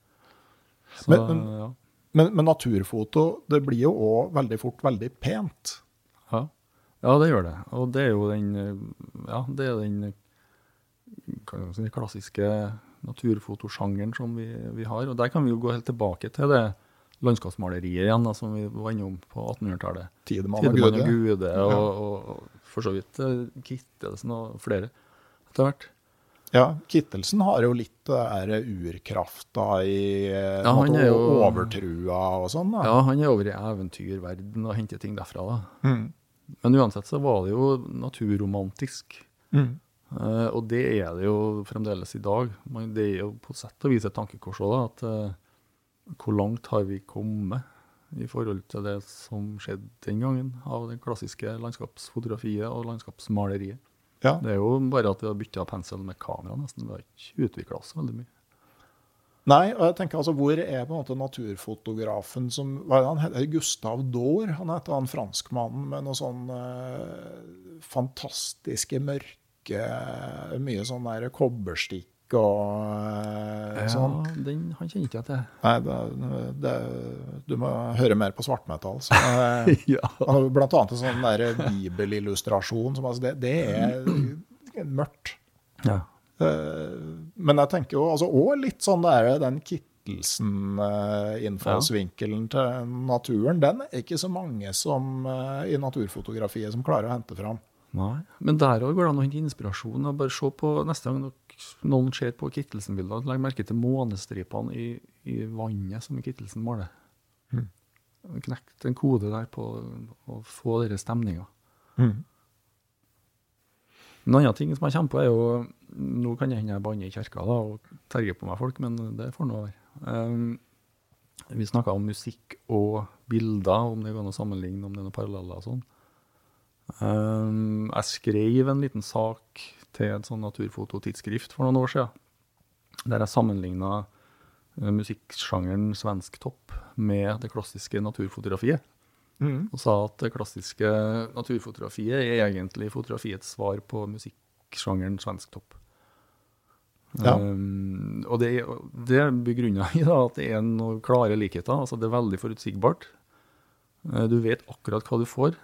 Så, Men- men- ja. Men, men naturfoto det blir jo òg veldig fort veldig pent. Ja. ja, det gjør det. Og det er jo den Ja, det er den si, klassiske naturfotosjangeren som vi, vi har. Og der kan vi jo gå helt tilbake til det landskapsmaleriet igjen, da, som vi var innom på 1800-tallet. Tidemann Tidemann og Gude. Gude, og, og, og for så vidt eh, Kittelsen og flere etter hvert. Ja, Kittelsen har jo litt der urkrafta i eh, Ja, han er jo- overtrua og sånn. da. Ja, han er over i eventyrverden og henter ting derfra. da. Mm. Men uansett så var det jo naturromantisk. Mm. Uh, og det er det jo fremdeles i dag. Man, det er jo på sett og vis et tankekors òg. At uh, hvor langt har vi kommet i forhold til det som skjedde den gangen av det klassiske landskapsfotografiet og landskapsmaleriet. Ja. Det er jo bare at vi har bytta pensel med kamera, nesten. Vi har ikke utvikla oss veldig mye. Nei, og jeg tenker altså, hvor er på en måte naturfotografen som Hva er det han heter? Gustav Daar? Han heter han franskmannen med noe sånn eh, fantastiske mørke Mye sånn der kobberstikk og eh, sånn. Ja, den, han kjenner ikke jeg til. Nei, det, det, du må høre mer på svartmetall. Så, eh, ja. Blant annet en sånn der bibelillustrasjon. Som, altså, det, det er mørkt. ja. Eh, Men jeg tenker jo altså, også litt sånn der, den Kittelsen-innfallsvinkelen til naturen, den er ikke så mange som i naturfotografiet som klarer å hente fram. Nei, men der òg går det an å hente inspirasjon. og Bare se på neste gang noen ser på Kittelsen-bilder, legger merke til månestripene i, i vannet som Kittelsen maler. Mm. Knekt en kode der på å få denne stemninga. Mm. En annen ting som jeg kommer på, er jo Nå kan jeg hende jeg banner i kirka da, og terger på meg folk, men det får nå være. Um, vi snakka om musikk og bilder, om det går an å sammenligne, om det er noen paralleller og sånn. Um, jeg skrev en liten sak til et sånn naturfototidsskrift for noen år siden, der jeg sammenligna musikksjangeren svensk topp med det klassiske naturfotografiet. Mm. Og sa at det klassiske naturfotografiet er egentlig fotografiets svar på musikksjangeren svensk topp. Ja. Um, og det, det begrunner i da, at det er noen klare likheter. altså Det er veldig forutsigbart. Eh, Du vet akkurat hva du får.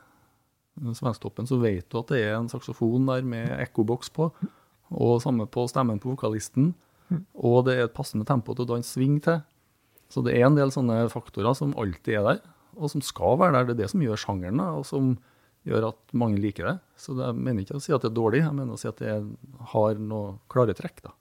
Svensktoppen så vet du at det er en saksofon der med ekkoboks på, og samme på stemmen på vokalisten. Og det er et passende tempo til å danse sving til. Så det er en del sånne faktorer som alltid er der, og som skal være der. Det er det som gjør sjangeren, og som gjør at mange liker det. Så jeg mener ikke å si at det er dårlig, jeg mener å si at det har noen klare trekk. da.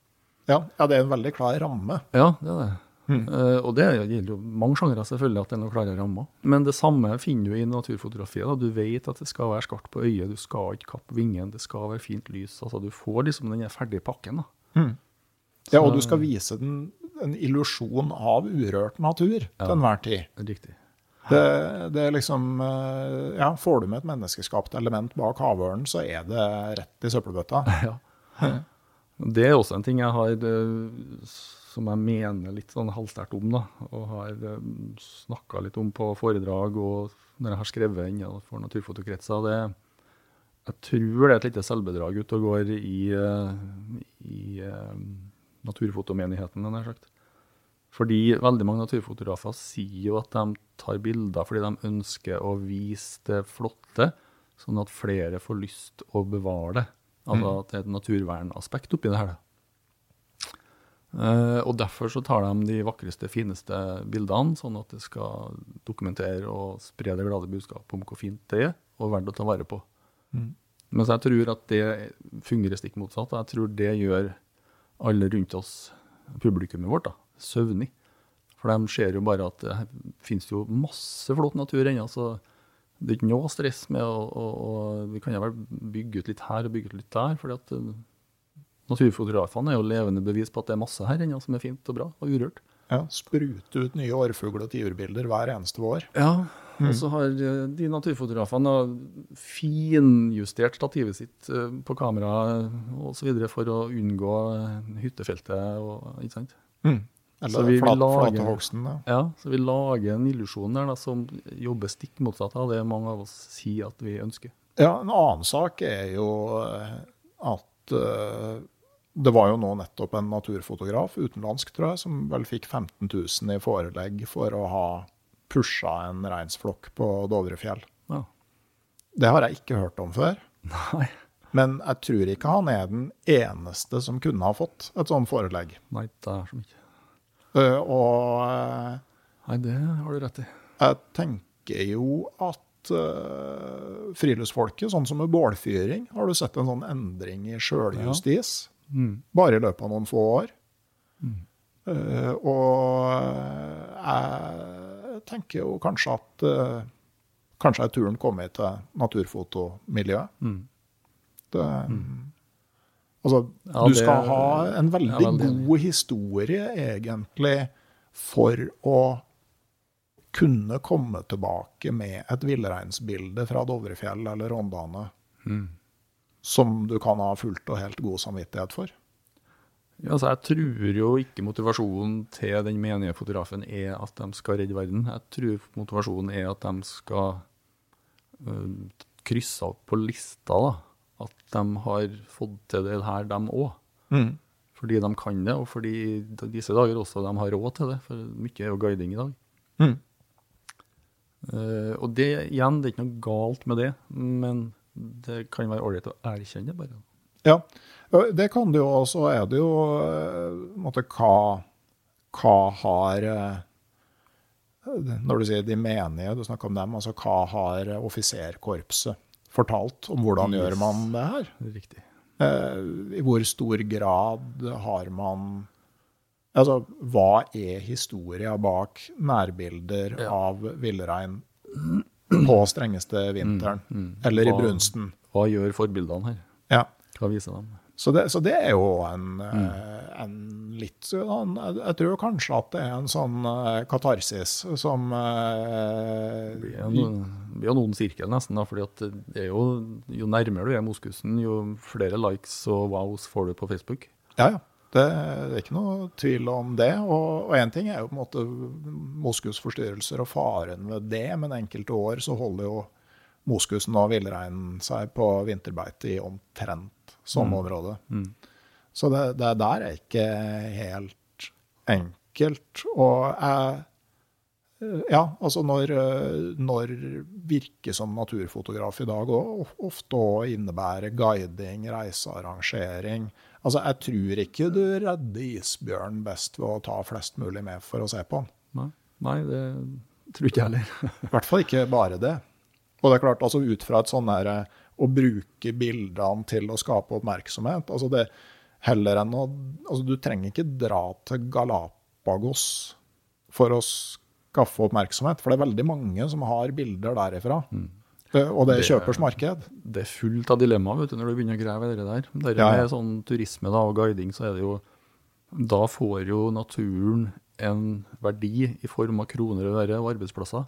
Ja, ja, det er en veldig klar ramme. Ja, det er det. Mm. Eh, og det gjelder jo mange sjangere, selvfølgelig, at det er noen klare rammer. Men det samme finner du i naturfotografiet. da. Du vet at det skal være skarpt på øyet, du skal ikke kappe vingen, det skal være fint lys. altså Du får liksom den ferdige pakken. da. Mm. Ja, og du skal vise den en illusjon av urørt natur til enhver tid. Riktig. Det, det er liksom eh, Ja, får du med et menneskeskapt element bak havørnen, så er det rett i søppelbøtta. Ja. Det er også en ting jeg har eh, som jeg mener litt sånn halvsterkt om, da, og har snakka litt om på foredrag og når jeg har skrevet inn ja, for naturfotokretser. Det, jeg tror det er et lite selvbedrag ute og går i, eh, i naturfotomenigheten naturfotomenigheten, nær sagt. Fordi veldig mange naturfotografer sier jo at de tar bilder fordi de ønsker å vise det flotte, sånn at flere får lyst å bevare det. Altså at det er et naturvernaspekt oppi det her. da. Eh, og derfor så tar de de vakreste, fineste bildene, sånn at det skal dokumentere og spre det glade budskap om hvor fint det er, og verdt å ta vare på. Mm. Mens jeg tror at det fungerer stikk motsatt. Jeg tror det gjør alle rundt oss, publikummet vårt, da, søvnig. For de ser jo bare at det finnes jo masse flott natur ennå, så det er ikke noe stress med å, å, å Vi kan jo vel bygge ut litt her og bygge ut litt der. fordi at eh, Naturfotografene er jo levende bevis på at det er masse her ennå som er fint og bra og urørt. Ja, Sprute ut nye årfugl- og tiurbilder hver eneste vår. Ja, og så har eh, de naturfotografene finjustert stativet sitt eh, på kamera osv. for å unngå eh, hyttefeltet. Og, ikke sant? Mm. Eller vi flat, flatehogsten. Ja. Ja, Så vi lager en illusjon der da, som jobber stikk motsatt av det mange av oss sier at vi ønsker. ja, En annen sak er jo at eh, det var jo nå nettopp en naturfotograf, utenlandsk tror jeg, som vel fikk 15 000 i forelegg for å ha pusha en reinsflokk på Dovrefjell. Ja. Det har jeg ikke hørt om før. Nei. Men jeg tror ikke han er den eneste som kunne ha fått et sånt forelegg. Nei, det er så mye. Uh, og uh, Nei, det har du rett i. jeg tenker jo at eh, friluftsfolket, sånn som med bålfyring, har du sett en sånn endring i sjøljustis? Mm. Bare i løpet av noen få år. Eh, og jeg tenker jo kanskje at uh, Kanskje er turen kommet til naturfotomiljøet. Mm. Det, Altså, Ja, du det- skal ha en veldig, ja, god historie, egentlig, for å kunne komme tilbake med et villreinsbilde fra Dovrefjell eller Rondane Mm. Som du kan ha fullt og helt god samvittighet for. Ja, altså, jeg tror jo ikke motivasjonen til den menige fotografen er at de skal redde verden. Jeg tror motivasjonen er at de skal øh, krysse opp på lista da, at de har fått til det her, de òg. Fordi de kan det, og fordi disse dager også de har råd til det. For mye er jo guiding i dag. Mm. Uh, og det igjen, det er ikke noe galt med det, men det kan være ålreit å erkjenne det, bare. Ja, det kan det jo. Og så er det jo eh, måte, hva, hva har eh, Når du sier de menige, du snakker om dem, altså hva har offiserkorpset fortalt om hvordan Yes. gjør man det her? Riktig. Eh, I hvor stor grad har man Altså, hva er historia bak nærbilder Ja. av villrein på strengeste vinteren? Eller i Hva- brunsten? Hva gjør forbildene her? Ja. Hva viser dem? Så det, så det er jo en, mm. en litt sånn jeg, tror kanskje at det er en sånn eh, katarsis som eh, Det blir jo noen, noen sirkel nesten, da, fordi at det er jo, jo nærmere du er moskusen, jo flere likes og wows får du på Facebook. Ja, ja. Det, det er ikke noe tvil om det. Og én ting er jo på en måte moskusforstyrrelser og faren ved det, men enkelte år så holder jo moskusen og villreinen seg på vinterbeite i omtrent samme område. Så det, det der er ikke helt enkelt. Og jeg ja, altså når, når virke som naturfotograf i dag òg ofte òg innebærer guiding, reisearrangering. Altså, jeg tror ikke du redder isbjørn best ved å ta flest mulig med for å se på den. Nei, Nei det tror ikke jeg heller. I hvert fall ikke bare det. Og det er klart, altså ut fra et sånn der eh, å bruke bildene til å skape oppmerksomhet altså det heller enn å altså Du trenger ikke dra til Galapagos for å skaffe oppmerksomhet, for det er veldig mange som har bilder derifra. Og det er kjøpers marked. Det er fullt av dilemmaer når du begynner å grave i det der. Der Ja, ja. Med sånn turisme da, og guiding, så er det jo Da får jo naturen en verdi i form av kroner og øre og arbeidsplasser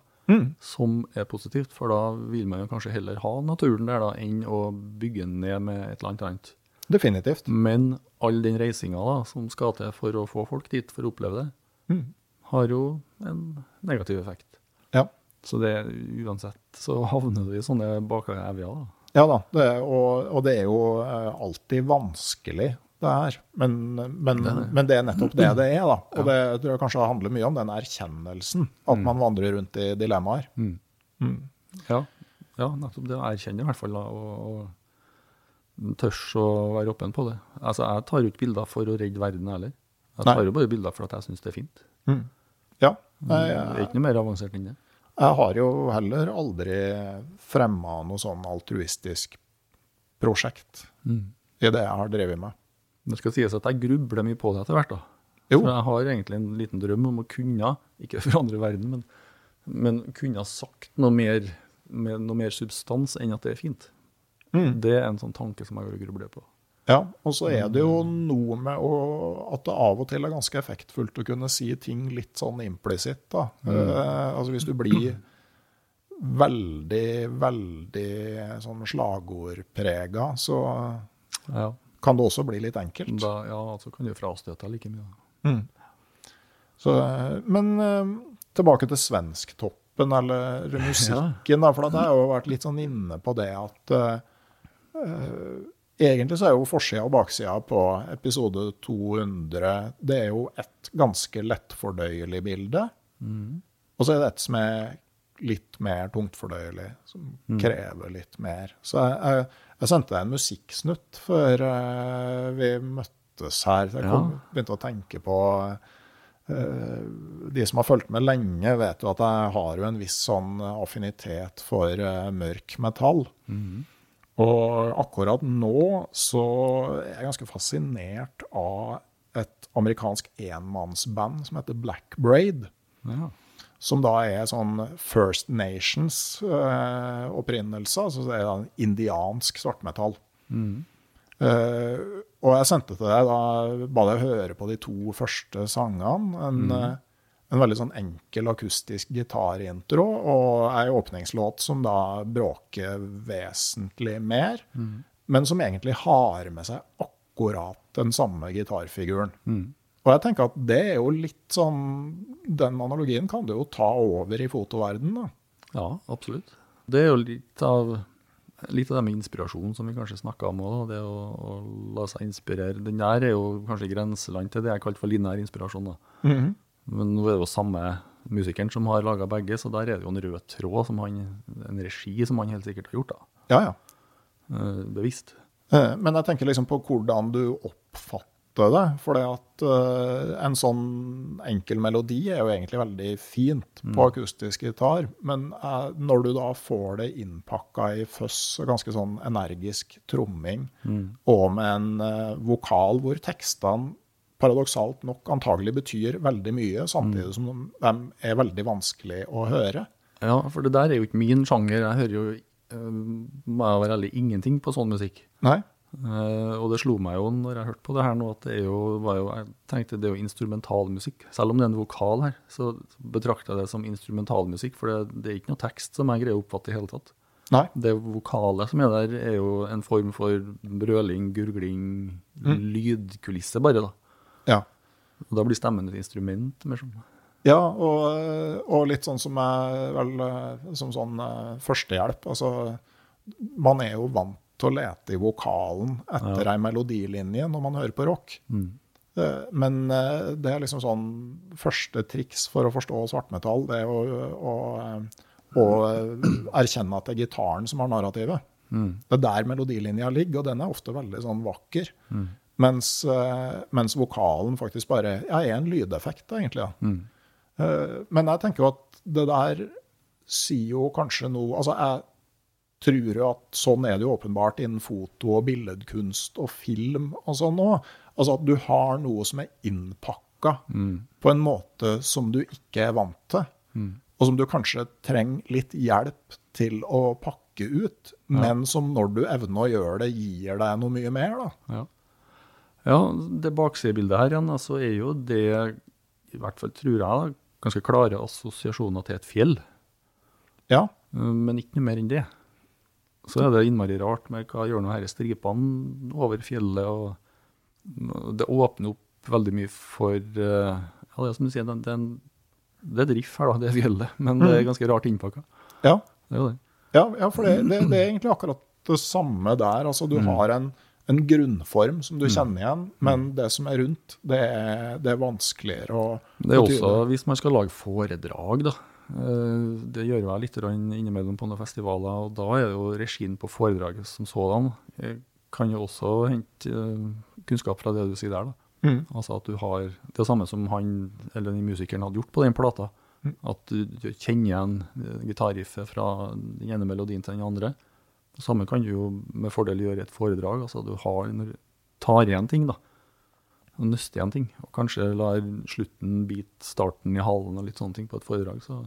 som er positivt. For da vil man jo kanskje heller ha naturen der da, enn å bygge den ned med et eller annet annet. Definitivt. Men all den reisinga som skal til for å få folk dit for å oppleve det, Mm. har jo en negativ effekt. Ja. Så det, uansett så havner du i sånne bakevjer da. Ja da, det, og, og det er jo eh, alltid vanskelig, det her. Men, men, Det er men det er nettopp det det er, da. Og det tror jeg kanskje handler mye om den erkjennelsen. At man vandrer rundt i dilemmaer. Ja, ja nettopp det å erkjenne i hvert fall, da, og, og tørs å være åpen på det. Altså, jeg tar jo ikke bilder for å redde verden heller. Jeg Nei. tar jo bare bilder for at jeg syns det er fint. Mm. Ja. Det er ikke noe mer avansert enn det. Jeg har jo heller aldri fremma noe sånn altruistisk prosjekt i det jeg har drevet med. Det skal sies at jeg grubler mye på det etter hvert. da. Jo. For jeg har egentlig en liten drøm om å kunne, ikke forandre verden, men, men kunne sagt noe mer, med noe mer substans enn at det er fint. Mm. Det er en sånn tanke som jeg grubler på. Ja, og så er det jo noe med å, at det av og til er ganske effektfullt å kunne si ting litt sånn implisitt. da. Eh, altså Hvis du blir veldig, veldig sånn slagordprega, så Ja, kan det også bli litt enkelt. da, ja så kan du frastøte like mye. Mm. Så, eh, men uh, tilbake til svensktoppen, eller musikken. da, For jeg har jo vært litt sånn inne på det at eh, Egentlig så er jo forsida og baksida på episode 200 Det er jo et ganske lettfordøyelig bilde. Og så er det et som er litt mer tungtfordøyelig, som krever litt mer. Så jeg, jeg, jeg sendte deg en musikksnutt før uh, vi møttes her. Så jeg kom, begynte å tenke på Uh, De som har fulgt med lenge, vet jo at jeg har jo en viss sånn affinitet for uh, mørk metall. Og akkurat nå så er jeg ganske fascinert av et amerikansk enmannsband som heter Black Braid Ja. som da er sånn First Nations eh, altså det er en indiansk svartmetall. Eh, og jeg sendte til deg da, ba deg høre på de to første sangene. En, eh, en veldig sånn enkel akustisk gitarintro og ei åpningslåt som da bråker vesentlig mer, men som egentlig har med seg akkurat den samme gitarfiguren. Og jeg tenker at det er jo litt sånn Den analogien kan du jo ta over i fotoverdenen, da. Ja, absolutt. Det er jo litt av, litt av det med inspirasjon som vi kanskje snakka om òg. Det å, å la seg inspirere. Den der er jo kanskje grenseland til det jeg kalte for linær inspirasjon. da. Men nå er det jo samme musikeren som har laga begge, så der er det jo en rød tråd, som han, en regi som han helt sikkert har gjort. da. Ja, ja. Eh, Bevisst. Eh, Men jeg tenker liksom på hvordan du oppfatter det. For det at eh, en sånn enkel melodi er jo egentlig veldig fint på akustisk gitar. Men når du da får det innpakka i føss og ganske sånn energisk tromming, og med en vokal hvor tekstene paradoksalt nok antagelig betyr veldig mye, samtidig som de er veldig vanskelig å høre. Ja, for det der er jo ikke min sjanger. Jeg hører jo, eh, må jeg være ærlig, ingenting på sånn musikk. Nei? Uh, og det slo meg jo når jeg hørte på det her nå, at det er jo, var jo, jeg tenkte det er jo instrumentalmusikk. Selv om det er en vokal her, så betrakter jeg det som instrumentalmusikk, for det, det er ikke noe tekst som jeg greier å oppfatte i hele tatt. Nei. Det vokale som er der, er jo en form for brøling, gurgling, lydkulisse bare, da. Ja. Og da blir stemmen et instrument, mer sånn. Ja, og, og litt sånn som, er, vel, eh, som sånn eh, førstehjelp. Altså, man er jo vant til å lete i vokalen etter ei melodilinje når man hører på rock. Eh, Men eh, det er liksom sånn første triks for å forstå svartmetall, det er å, å, eh, å erkjenne at det er gitaren som har narrativet. Det er der melodilinja ligger, og den er ofte veldig sånn vakker. Mens, eh, mens vokalen faktisk bare ja, er en lydeffekt, egentlig. Ja. Mm. Men jeg tenker jo at det der sier jo kanskje noe Altså, jeg tror jo at sånn er det jo åpenbart innen foto og billedkunst og film og sånn òg. Altså at du har noe som er innpakka på en måte som du ikke er vant til. Og som du kanskje trenger litt hjelp til å pakke ut, men som når du evner å gjøre det, gir deg noe mye mer. da. Ja. Ja, det baksidebildet her igjen, altså er jo det, i hvert fall tror jeg, ganske klare assosiasjoner til et fjell. Ja, Uh, Men ikke noe mer enn det. Så er det innmari rart med hva gjør nå disse stripene over fjellet. og Det åpner opp veldig mye for uh, ja, det er som du sier, det, er en, det er et riff her, da, det fjellet, men det er ganske rart innpakka. ja. Det er det. Ja, ja for det, det, det er egentlig akkurat det samme der. Altså, du har en, en grunnform som du kjenner igjen, men det som er rundt, det er, det er vanskeligere å Det er også hvis man skal lage foredrag, da. Eh, Det gjør jeg litt innimellom på noen festivaler, og da er jo regien på foredraget som sådan. Jeg kan jo også hente eh, kunnskap fra det du sier der, da. Mm. Altså at du har Det samme som han, eller den musikeren hadde gjort på den plata. Mm. At du, du kjenner igjen eh, gitarriffet fra den ene melodien til den andre. Det samme kan du jo med fordel gjøre i et foredrag. Altså du har, tar igjen ting, da. Og nøster igjen ting. Og kanskje lar slutten bite starten i halen og litt sånne ting på et foredrag. Så,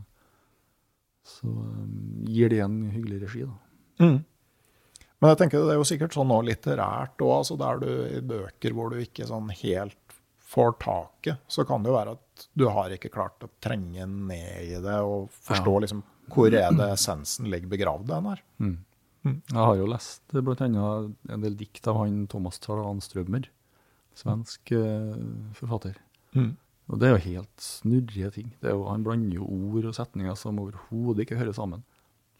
så um, gir det en hyggelig regi, da. Mm. Men jeg tenker det er jo sikkert sånn nå litterært òg, altså der du i bøker hvor du ikke sånn helt får taket, så kan det jo være at du har ikke klart å trenge ned i det og forstå liksom hvor er det essensen ligger begravd den her. Mm. Mm. Jeg har jo lest bl.a. blant annet en del dikt av han Thomas Tranströmer, svensk eh, forfatter. Mm. Og det er jo helt snurrige ting. Det jo, han blander jo ord og setninger som overhodet ikke hører sammen.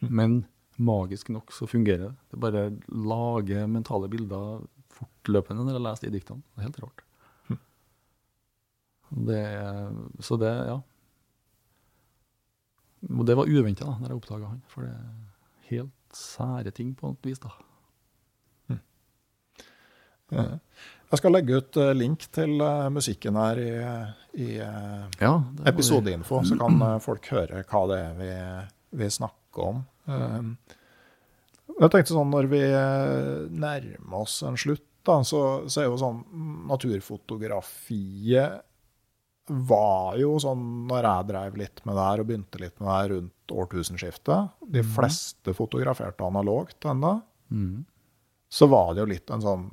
Mm. Men magisk nok så fungerer det. Det bare lager mentale bilder fortløpende når jeg leser de diktene. Det er helt rart. Mm. Det, så det, ja. Og det var uventa da når jeg oppdaga han. For det er helt sære ting på et vis, da. Eh, Jeg skal legge ut eh, link til eh, musikken her i, i Ja, episodeinfo, så kan folk høre hva det er vi, vi snakker om. Eh, Jeg tenkte sånn, Når vi nærmer oss en slutt, da, så, så er jo sånn Naturfotografiet var jo sånn når jeg drev litt med det her og begynte litt med det her rundt årtusenskiftet De fleste fotograferte analogt ennå. Mm. Så var det jo litt en sånn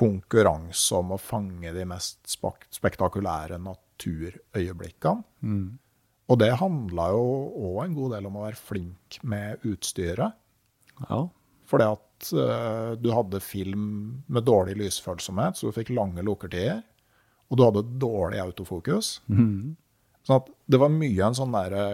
konkurranse om å fange de mest spektakulære naturøyeblikkene. Mm. Og det handla jo òg en god del om å være flink med utstyret. Ja. Fordi at uh, du hadde film med dårlig lysfølsomhet, så du fikk lange lukertider. Og du hadde dårlig autofokus. Mm. Sånn at det var mye en sånn derre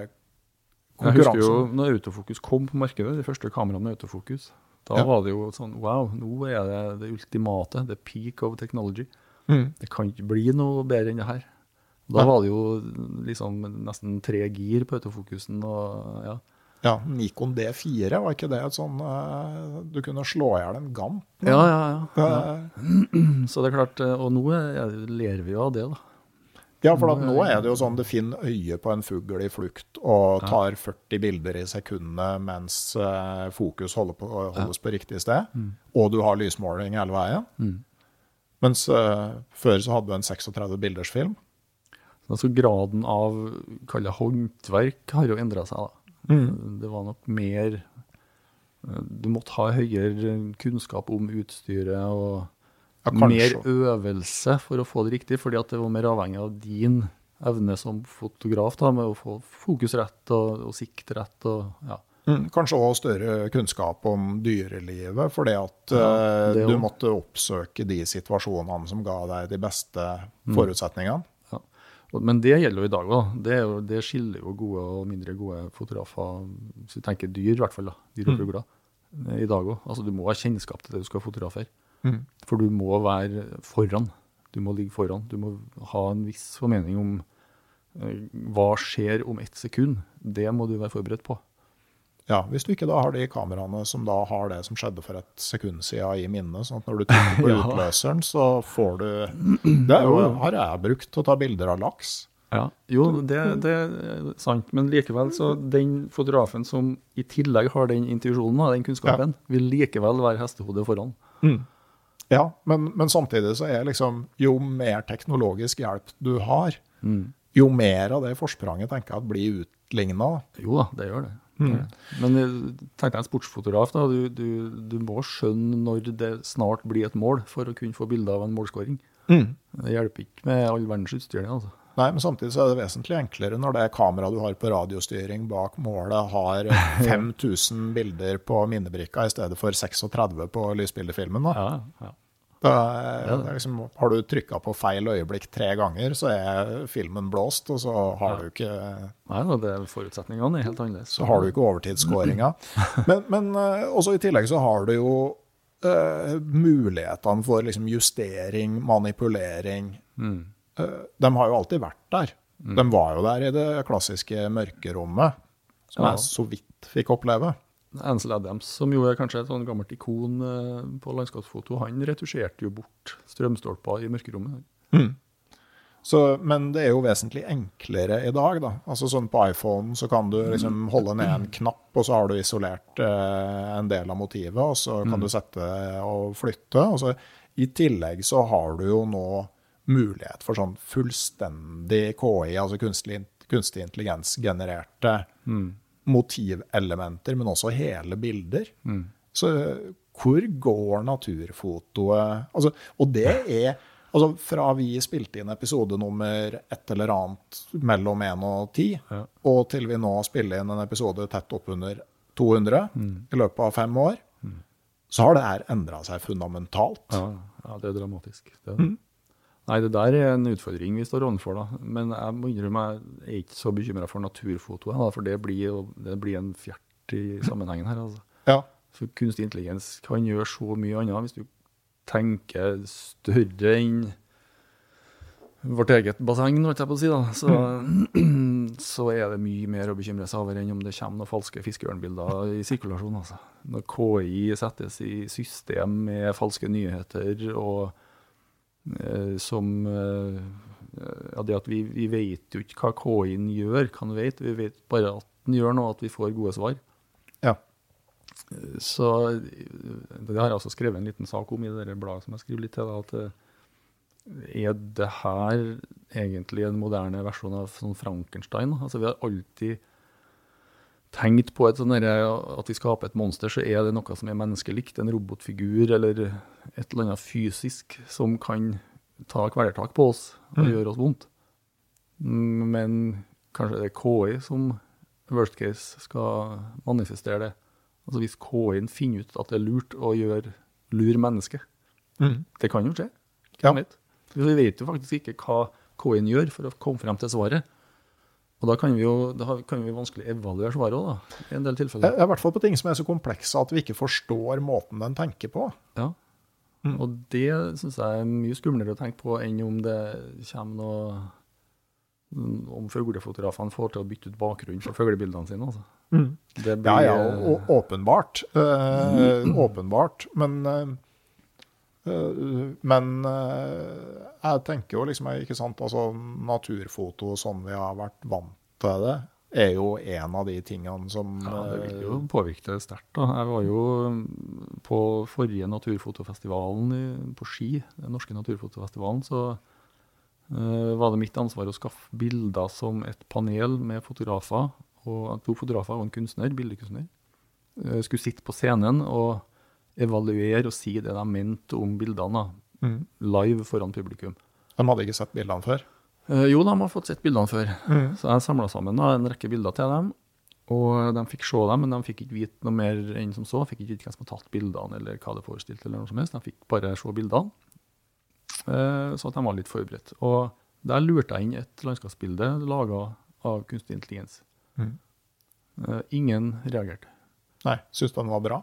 Jeg husker jo når autofokus kom på markedet, de første kameraene med autofokus. Da Ja. var det jo sånn Wow, nå er det det ultimate. The peak of technology. Mm. Det kan ikke bli noe bedre enn det her. Da var det jo liksom nesten tre gir på autofokusen. og ja. Ja, Nikon D4, var ikke det et sånn eh, Du kunne slå i hjel en gamp? Ja, ja, ja. Så det er klart, eh, og nå er, ler vi jo av det, da. Ja, for nå er det jo sånn det finner øye på en fugl i flukt og tar 40 bilder i sekundet mens eh, fokus holder på, holdes på riktig sted, og du har lysmåling hele veien. Mm. Mens eh, før så hadde du en 36 bilders film. Altså Graden av kall håndverk har jo endra seg. da. Det var nok mer eh, Du måtte ha høyere kunnskap om utstyret og Ja, mer øvelse for å få det riktig, fordi at det var mer avhengig av din evne som fotograf da, med å få fokus rett og, og sikt rett. og ja. Mm, kanskje òg større kunnskap om dyrelivet, fordi at Ja, eh, du måtte oppsøke de situasjonene som ga deg de beste Mm. forutsetningene. Ja. Men det gjelder jo i dag òg. Det, jo- det skiller jo gode og mindre gode fotografer, hvis du tenker dyr i hvert fall, da, dyr og Mm. fugler, mm. i dag òg. Altså, du må ha kjennskap til det du skal fotografere. Mm. For du må være foran. Du må ligge foran. Du må ha en viss formening om eh, hva skjer om ett sekund. Det må du være forberedt på. Ja, Hvis du ikke da har de kameraene som da har det som skjedde for et sekund siden i minnet, sånn at når du trykker på Ja. utløseren, så får du Det er jo, har jeg brukt til å ta bilder av laks. Ja, jo, det, det er sant, men likevel så den fotografen som i tillegg har den intuisjonen, og den kunnskapen, vil likevel være hestehodet foran. Ja, men, men samtidig så er liksom Jo mer teknologisk hjelp du har, Mm. jo mer av det forspranget tenker jeg at blir utligna. Jo da, det gjør det. det, gjør det. Men eh, tenk deg en sportsfotograf, da. Du, du, du må skjønne når det snart blir et mål, for å kunne få bilde av en målskåring. Det hjelper ikke med all verdens utstyr. Altså. Nei, men samtidig så er det vesentlig enklere når det kameraet du har på radiostyring bak målet, har 5000 bilder på minnebrikka i stedet for 36 på lysbildefilmen. Da. Ja, ja. Da liksom, har du trykka på feil øyeblikk tre ganger, så er filmen blåst, og så har du ikke, Nei, det er forutsetningene er helt annerledes. så har du ikke overtidsskåringa. Men, men eh, også i tillegg så har du jo uh, mulighetene for liksom justering, manipulering. Mm. Eh, de har jo alltid vært der. De var jo der i det klassiske mørkerommet, som Ja. jeg så vidt fikk oppleve. Ansel Adams, som jo er kanskje et sånn gammelt ikon eh, på landskapsfoto, han retusjerte jo bort strømstolper i mørkerommet. Mm. Så, men det er jo vesentlig enklere i dag. da. Altså sånn På iPhone så kan du liksom holde ned en knapp, og så har du isolert eh, en del av motivet, og så kan du sette og flytte. og så I tillegg så har du jo nå mulighet for sånn fullstendig KI, altså kunstig, kunstig intelligens-genererte motivelementer, men også hele bilder. Så hvor går naturfotoet altså, Og det er altså Fra vi spilte inn episode nummer et eller annet mellom 1 og 10, Ja. og til vi nå spiller inn en episode tett oppunder 200 i løpet av fem år, så har det her endra seg fundamentalt. Ja, ja, det er dramatisk. Det er det. Nei, det der er en utfordring vi står overfor, da. Men jeg må innrømme jeg er ikke så bekymra for naturfotoet, da, for det blir, det blir en fjert i sammenhengen her. altså. Ja. For kunstig intelligens kan gjøre så mye annet hvis du tenker større enn vårt eget basseng, holdt jeg på å si. da. Så, så er det mye mer å bekymre seg over enn om det kommer noen falske fiskeørnbilder i sirkulasjon. altså. Når KI settes i system med falske nyheter og som eh, ja, det at vi, vi vet jo ikke hva KI-en gjør, kan vite, Vi vet bare at den gjør noe, at vi får gode svar. Ja. Så eh, det har jeg også skrevet en liten sak om i det bladet som jeg skriver litt til. Da, at eh, er det her egentlig en moderne versjon av sånn Frankenstein? Altså Vi har alltid tenkt på et sånn at vi skaper et monster, så er det noe som er menneskelikt. En robotfigur eller et eller annet fysisk som kan ta kvelertak på oss og gjøre oss vondt. Mm, Men kanskje det er KI som worst case skal manifestere det. Altså Hvis KI-en finner ut at det er lurt å gjøre lure mennesket. Det kan jo skje. Ja. Vet? Vi vet jo faktisk ikke hva KI-en gjør for å komme frem til svaret. Og da kan vi jo da kan vi vanskelig evaluere svaret òg, da. I en del tilfeller. I hvert fall på ting som er så komplekse at vi ikke forstår måten den tenker på. Ja. Og det syns jeg er mye skumlere å tenke på enn om det kommer noe Om fuglefotografene får til å bytte ut bakgrunnen for fuglebildene sine. Altså. Det Ja, blir, ja, og, åpenbart. Eh, åpenbart. Men, eh, men eh, jeg tenker jo liksom, ikke sant, altså naturfoto sånn vi har vært vant til det, er jo en av de tingene som Ja, det vil jo eh, påvirke det sterkt. Jeg var jo mm, på forrige naturfotofestivalen på Ski, den norske naturfotofestivalen, så eh, var det mitt ansvar å skaffe bilder som et panel med fotografer, og to fotografer og en kunstner, bildekunstner, eh, skulle sitte på scenen og evaluere og si det de mente om bildene, mm. live foran publikum. De hadde ikke sett bildene før. Eh, jo, de har fått sett bildene før. Så jeg samla sammen da, en rekke bilder til dem. Og de fikk se dem, men de fikk ikke vite noe mer enn som så. De Fikk ikke vite hvem som hadde tatt bildene, eller hva det forestilte. eller noe som helst. De fikk bare se bildene, eh, så at de var litt forberedt. Og der lurte jeg inn et landskapsbilde laga av kunstig intelligens. Mm. Eh, ingen reagerte. Nei, syns den var bra?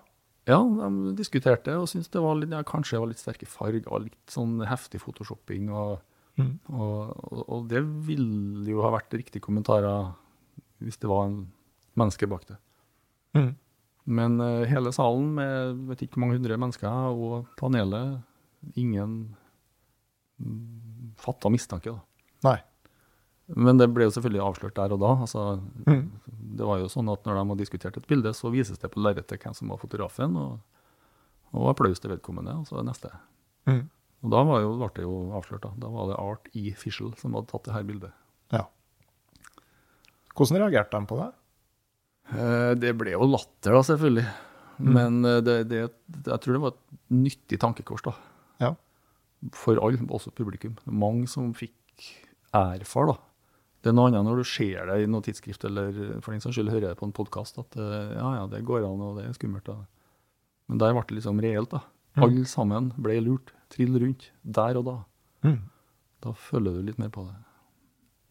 Ja, de diskuterte og syntes det var litt, ja, kanskje det var litt sterke farger og litt sånn heftig photoshopping. Og, mm. og, og, og det ville jo ha vært riktige kommentarer hvis det var en menneske bak det. Mm. Men uh, hele salen med vet ikke hvor mange hundre mennesker og panelet, ingen mm, fatta mistanke. da. Nei. Men det ble jo selvfølgelig avslørt der og da. altså Mm. Det var jo sånn at når de har diskutert et bilde, så vises det på lerretet hvem som var fotografen, og, og applaus til vedkommende, og så det neste. Mm. Og da var jo, ble det jo avslørt. Da Da var det Art E. Fischel som hadde tatt det her bildet. Ja. Hvordan reagerte de på det? Eh, Det ble jo latter, da, selvfølgelig. Men eh, det, det, jeg tror det var et nyttig tankekors, da. Ja. For alle, også publikum. Mange som fikk erfare, da. Det er noe annet når du ser det i noe tidsskrift, eller for den saks skyld hører det på en podkast, at eh, ja, ja, det går an, og det er skummelt. Da. Men der ble det liksom reelt, da. Alle sammen ble lurt. Trill rundt. Der og da. Mm. Da følger du litt mer på det.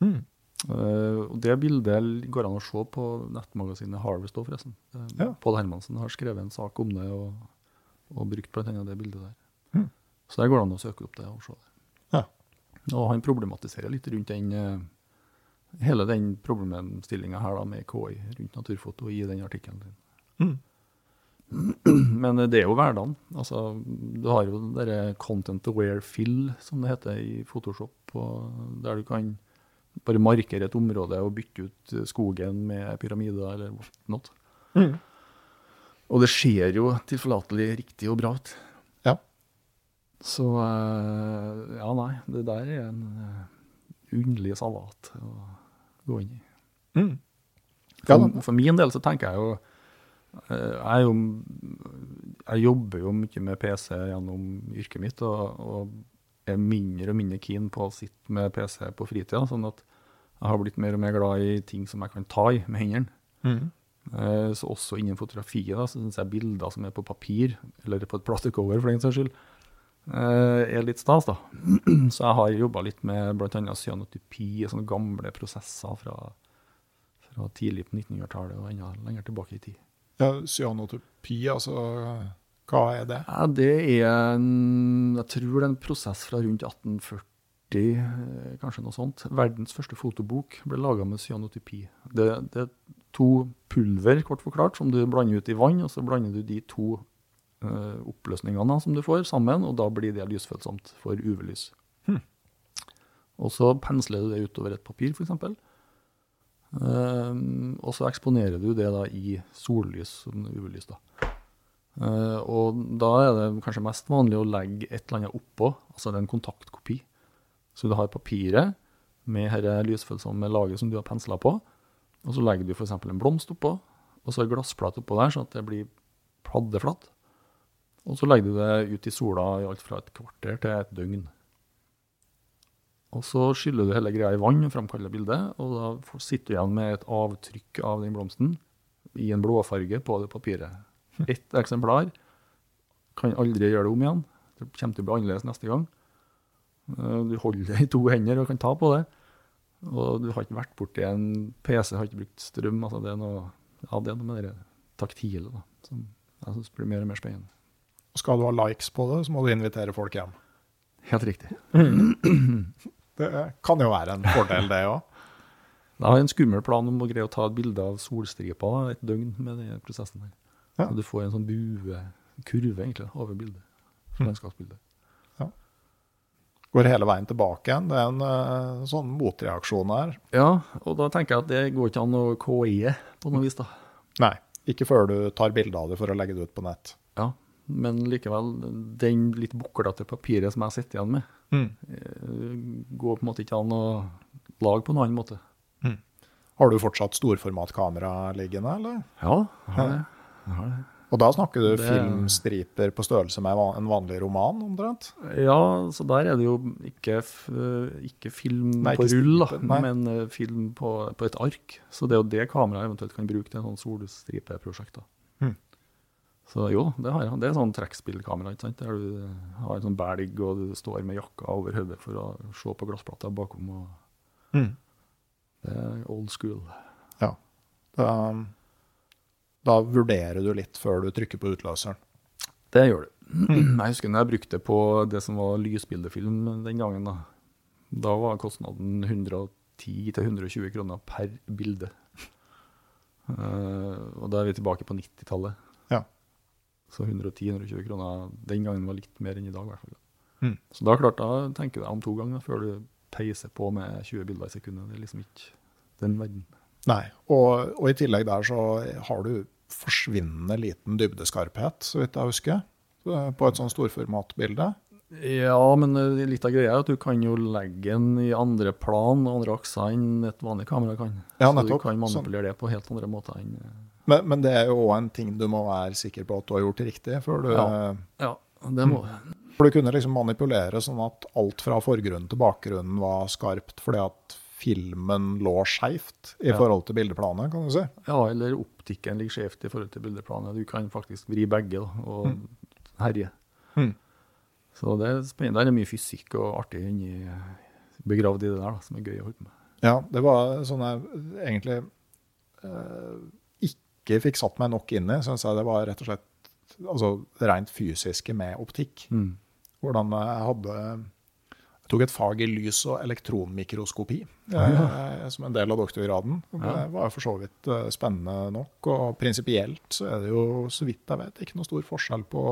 Mm. Uh, og det bildet går an å se på nettmagasinet Harvest òg, forresten. Ja. Pål Hermansen har skrevet en sak om det og, og brukt bl.a. det bildet der. Mm. Så der går det an å søke opp det og se det. Ja. Og han problematiserer litt rundt den eh, hele den problemstillinga her da med KI rundt naturfoto i den artikkelen din. Mm. Men det er jo hverdagen. Altså, du har jo derre content aware fill, som det heter i Photoshop, og der du kan bare markere et område og bytte ut skogen med pyramider eller noe. Mm. Og det ser jo tilforlatelig riktig og bra ut. Ja. Så eh, ja, nei, det der er en eh, underlig salat å gå inn i. Mm. For, for min del så tenker jeg jo eh, Jeg, jo, jeg jobber jo mye med PC gjennom yrket mitt, og, og er mindre og mindre keen på å sitte med PC på fritida. Sånn at jeg har blitt mer og mer glad i ting som jeg kan ta i med hendene. Mm. Eh, Så også innen fotografiet da, så synes jeg bilder som er på papir, eller på et plastikkover for den saks skyld, er litt stas. da. Så jeg har jobba litt med bl.a. cyanotypi, sånne gamle prosesser fra, fra tidlig på 1900-tallet og enda lenger tilbake i tid. Ja, Cyanotypi, altså Hva er det? Ja, det er en, jeg tror det er en prosess fra rundt 1840, eh, kanskje noe sånt. Verdens første fotobok ble laga med cyanotypi. Det, det er to pulver, kort forklart, som du blander ut i vann, og så blander du de to eh, oppløsningene som du får sammen, og da blir det lysfølsomt for UV-lys. Hmm. Og så pensler du det utover et papir, f.eks. Um, og så eksponerer du det da i sollys som UV-lys. da. Uh, og da er det kanskje mest vanlig å legge et eller annet oppå, altså det er en kontaktkopi. Så du har papiret med dette lysfølsomme laget som du har pensla på, og så legger du f.eks. en blomst oppå, og så en glassplate oppå der, sånn at det blir paddeflatt. Og så legger du det ut i sola i alt fra et kvarter til et døgn. Og så skyller du hele greia i vann framkaller bildet, og da sitter du igjen med et avtrykk av den blomsten i en blåfarge på det papiret. Ett eksemplar. Kan aldri gjøre det om igjen. Det kommer til å bli annerledes neste gang. Eh, Du holder det i to hender og kan ta på det. Og du har ikke vært borti en PC, har ikke brukt strøm. Altså det er noe, ja, det er noe med det taktile da, som jeg syns blir mer og mer spennende. Skal du ha likes på det, så må du invitere folk hjem. Helt riktig. Det kan jo være en fordel, det òg. Jeg har en skummel plan om å greie å ta et bilde av solstripa et døgn med den prosessen her. Ja. Så du får en sånn buekurve egentlig, over bildet. landskapsbildet. Mm. landskapsbildet. Går hele veien tilbake igjen. Det er en uh, sånn motreaksjon her. Ja, og da tenker jeg at det går ikke an å KI-e på noe vis da. Nei, ikke før du tar bilde av det for å legge det ut på nett. Ja, men likevel, den litt buklete papiret som jeg sitter igjen med, Mm. eh, går på en måte ikke an å lage på en annen måte. Har du fortsatt storformatkamera liggende, eller? Ja, jeg har det. Jeg har det. Og da snakker du Det- filmstriper på størrelse med en vanlig roman, omtrent? Ja, så der er det jo ikke, ikke film Nei, på rull, da, men eh, film på, på et ark. Så det er jo det kameraet eventuelt kan bruke til en sånn solstripeprosjekt. da. Hmm. Så jo, det har jeg. Det er sånn trekkspillkamera, ikke sant? der du har en sånn belg og du står med jakka over hodet for å se på glassplata bakom. og Mm. Det er old school. Da, da vurderer du litt før du trykker på utløseren. Det gjør du. Jeg husker når jeg brukte på det som var lysbildefilm den gangen. Da, da var kostnaden 110-120 kroner per bilde. Uh, og da er vi tilbake på 90-tallet. Ja. Så 110-120 kroner den gangen var litt mer enn i dag, i hvert fall. Mm. Så da, klart, da tenker du deg om to ganger før du peiser på med 20 bilder i sekundet. Det er liksom ikke den verden. Nei, og, og i tillegg der så har du forsvinnende liten dybdeskarphet, så vidt jeg husker, på et sånn storformatbilde. Ja, men eh, litt av greia er at du kan jo legge den i andre plan og andre akser enn et vanlig kamera kan. Ja, nettopp. Så du kan manipulere det på helt andre måter enn eh, Men, men det er jo òg en ting du må være sikker på at du har gjort riktig. før du... Ja. Ja, det må For du kunne liksom manipulere sånn at alt fra forgrunnen til bakgrunnen var skarpt, fordi at filmen lå skeivt i Ja. forhold til bildeplanet, kan du si. Ja, eller optikken ligger skjevt i forhold til bildeplanet. Du kan faktisk vri begge da, og herje. Mm. Så det er spennende. Det er mye fysikk og artig inni begravd i det der, da, som er gøy å holde på med. Ja, det var sånn jeg egentlig eh, ikke fikk satt meg nok inn i, syns jeg det var rett og slett altså, rent fysiske med optikk. Mm. Hvordan jeg hadde Jeg tok et fag i lys- og elektronmikroskopi eh, som en del av doktorgraden. Det Ja. var jo for så vidt eh, spennende nok. Og prinsipielt så er det jo, så vidt jeg vet, ikke noe stor forskjell på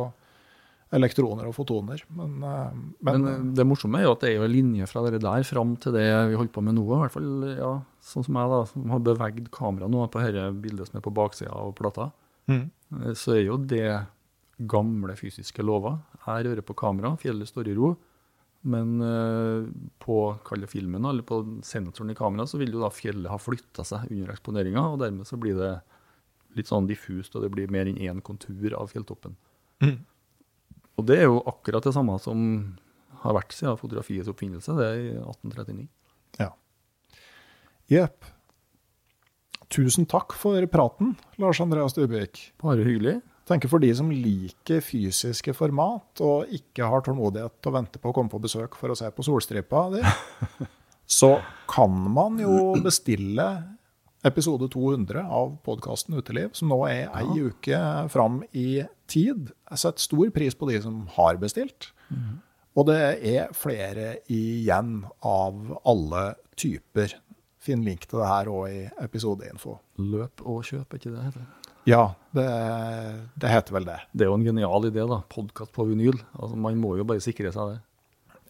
elektroner og fotoner. Men, eh, men, Men eh, det morsomme er jo at det er jo en linje fra det der fram til det vi holder på med nå. I hvert fall, ja, sånn som jeg da, som har beveget kameraet nå på dette bildet som er på baksida av plata. mm, Eh, Så er jo det gamle fysiske lover. Jeg rører på kamera, fjellet står i ro. Men på kalle filmen, eller på sensoren i kamera, så vil jo da fjellet ha flytta seg under eksponeringa, og dermed så blir det litt sånn diffust, og det blir mer enn én kontur av fjelltoppen. mm. Og det er jo akkurat det samme som har vært siden fotografiets oppfinnelse, det er i 1839. Ja. Jepp. Tusen takk for praten, Lars Andreas Dubvik. Bare hyggelig. tenker For de som liker fysiske format og ikke har tålmodighet til å vente på å komme på besøk for å se på solstripa di, så kan man jo bestille episode 200 av podkasten Uteliv, som nå er ei uke fram i tid. Jeg setter stor pris på de som har bestilt. Og det er flere igjen av alle typer. Finn link til det her òg i episodeinfo. Løp og kjøp, er ikke det det heter? Ja, det, det heter vel det. Det er jo en genial idé, da. Podkast på vinyl. Altså, man må jo bare sikre seg det.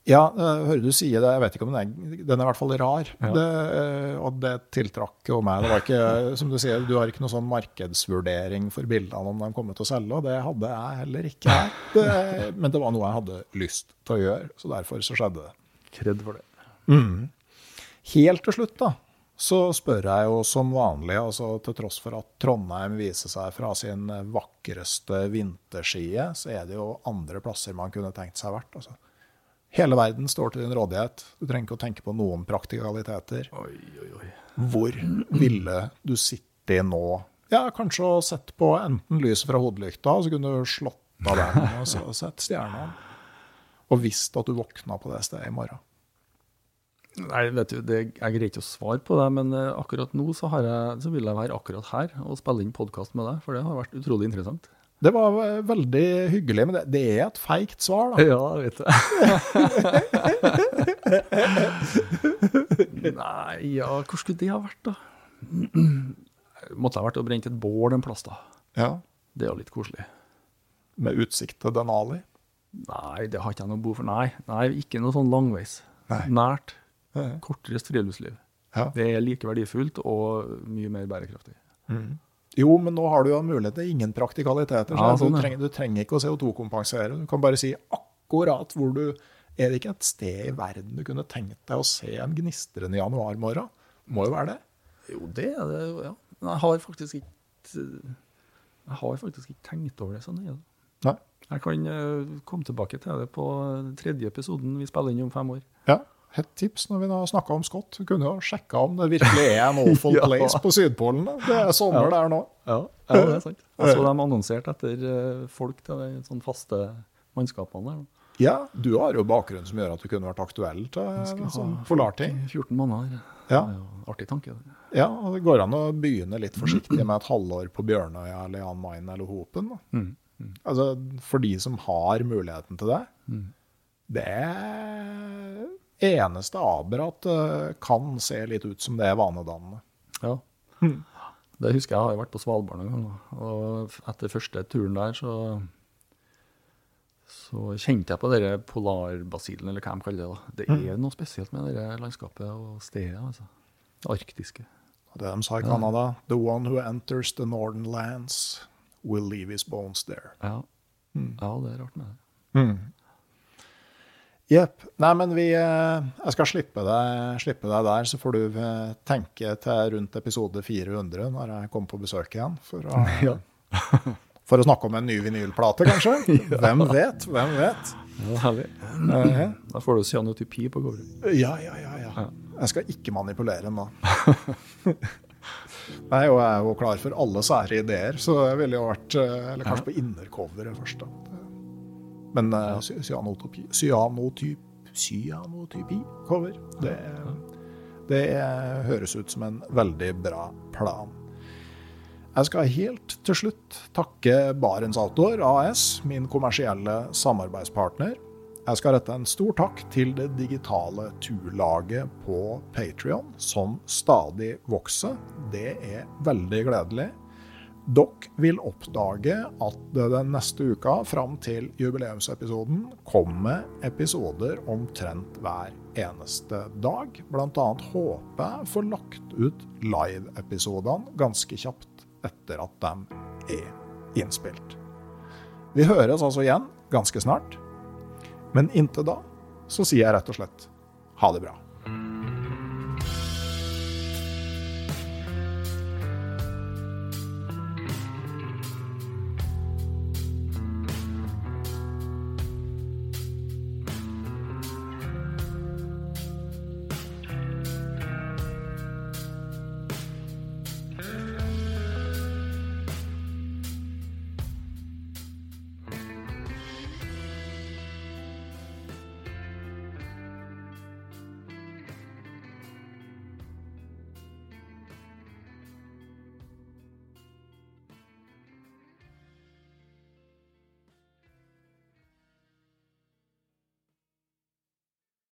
Ja, jeg hører du sier det. Jeg vet ikke om den er, den er i hvert fall rar. Ja. Det, eh, og det tiltrakk jo meg. Det var ikke, som du sier, du har ikke noen sånn markedsvurdering for bildene om de kommer til å selge, og det hadde jeg heller ikke her. Det, men det var noe jeg hadde lyst til å gjøre, så derfor så skjedde det. Kred for det. Helt til slutt, da, så spør jeg jo som vanlig, altså til tross for at Trondheim viser seg fra sin vakreste vinterside, så er det jo andre plasser man kunne tenkt seg vært. Altså. Hele verden står til din rådighet. Du trenger ikke å tenke på noen praktikaliteter. Oi, oi, oi. Hvor ville du sittet nå? Ja, kanskje å sette på enten lyset fra hodelykta, så kunne du slått av den og så sett stjernene. Og visst at du våkna på det stedet i morgen. Nei, vet du, det, Jeg greier ikke å svare på det, men eh, akkurat nå så, har jeg, så vil jeg være akkurat her og spille inn podkast med deg, for det har vært utrolig interessant. Det var veldig hyggelig, men det, det er et feigt svar, da. Ja, jeg vet det. Nei, ja, hvor skulle det ha vært, da? Måtte ha vært og brent et bål en plass, da. Ja. Det er jo litt koselig. Med utsikt til Denali. Nei, det har ikke jeg noe behov for. Nei, nei, ikke noe sånn langveis. Nei. Nært. Kortreist friluftsliv. Ja. Det er like verdifullt og mye mer bærekraftig. Jo, men nå har du jo mulighet til ingen praktikaliteter. Så Ja, sånn, du, trenger, du trenger ikke å CO2-kompensere. Du kan bare si akkurat hvor du Er det ikke et sted i verden du kunne tenkt deg å se en gnistrende januarmorgen? Må jo være det. Jo, det er det, ja. Men jeg har faktisk ikke Jeg har faktisk ikke tenkt over det sånn. nøye. Nei. Jeg kan eh, komme tilbake til det på tredje episoden vi spiller inn om fem år. Ja. Et tips når vi nå snakka om Scott. Du kunne jo sjekka om det virkelig er en awful Ja. place på Sydpolen. da. Det er sommer Ja. der nå. Ja, det er sant. Jeg så de annonserte etter eh, folk til de sånn faste mannskapene der. Ja, du har jo bakgrunn som gjør at du kunne vært aktuell til sånn polarting. 14 måneder. Ja. Er artig tanke. det. Ja, og det går an å begynne litt forsiktig med et halvår på Bjørnøya eller Jan Mayen eller Hopen. Da. Mm. Altså, for de som har muligheten til det. Mm. Det eneste Aberat kan se litt ut som det er vanedannende. Ja. Det husker jeg, jeg har vært på Svalbard noen ganger. Og etter første turen der, så, så kjente jeg på denne polarbasilen, eller hva de kaller det. da. Det er noe spesielt med det landskapet og stedet. altså. Det arktiske. Det de sa i Canada The one who enters the northern lands will leave his bones there. Ja. ja, det er rart med det. Jepp. Nei, men vi eh, Jeg skal slippe deg, slippe deg der, så får du eh, tenke til rundt episode 400 når jeg kommer på besøk igjen. For å, Ja. for å snakke om en ny vinylplate, kanskje? Hvem vet? Hvem vet? Ja, herlig. Uh, Da får du cyanotypi på gårde. Ja, ja, ja, ja. Jeg skal ikke manipulere den da. Nei, og jeg er jo klar for alle sære ideer, så jeg ville jo vært Eller kanskje på innercoveret først, da. Men uh, cyanotypi Cyanotyp, Cyanotypi-cover, det, det høres ut som en veldig bra plan. Jeg skal helt til slutt takke Barents Outdoor AS, min kommersielle samarbeidspartner. Jeg skal rette en stor takk til det digitale turlaget på Patrion, som stadig vokser. Det er veldig gledelig. Dere vil oppdage at det den neste uka, fram til jubileumsepisoden, kommer episoder omtrent hver eneste dag. Annet håper jeg får lagt ut live-episodene ganske kjapt etter at de er innspilt. Vi høres altså igjen ganske snart. Men inntil da så sier jeg rett og slett ha det bra.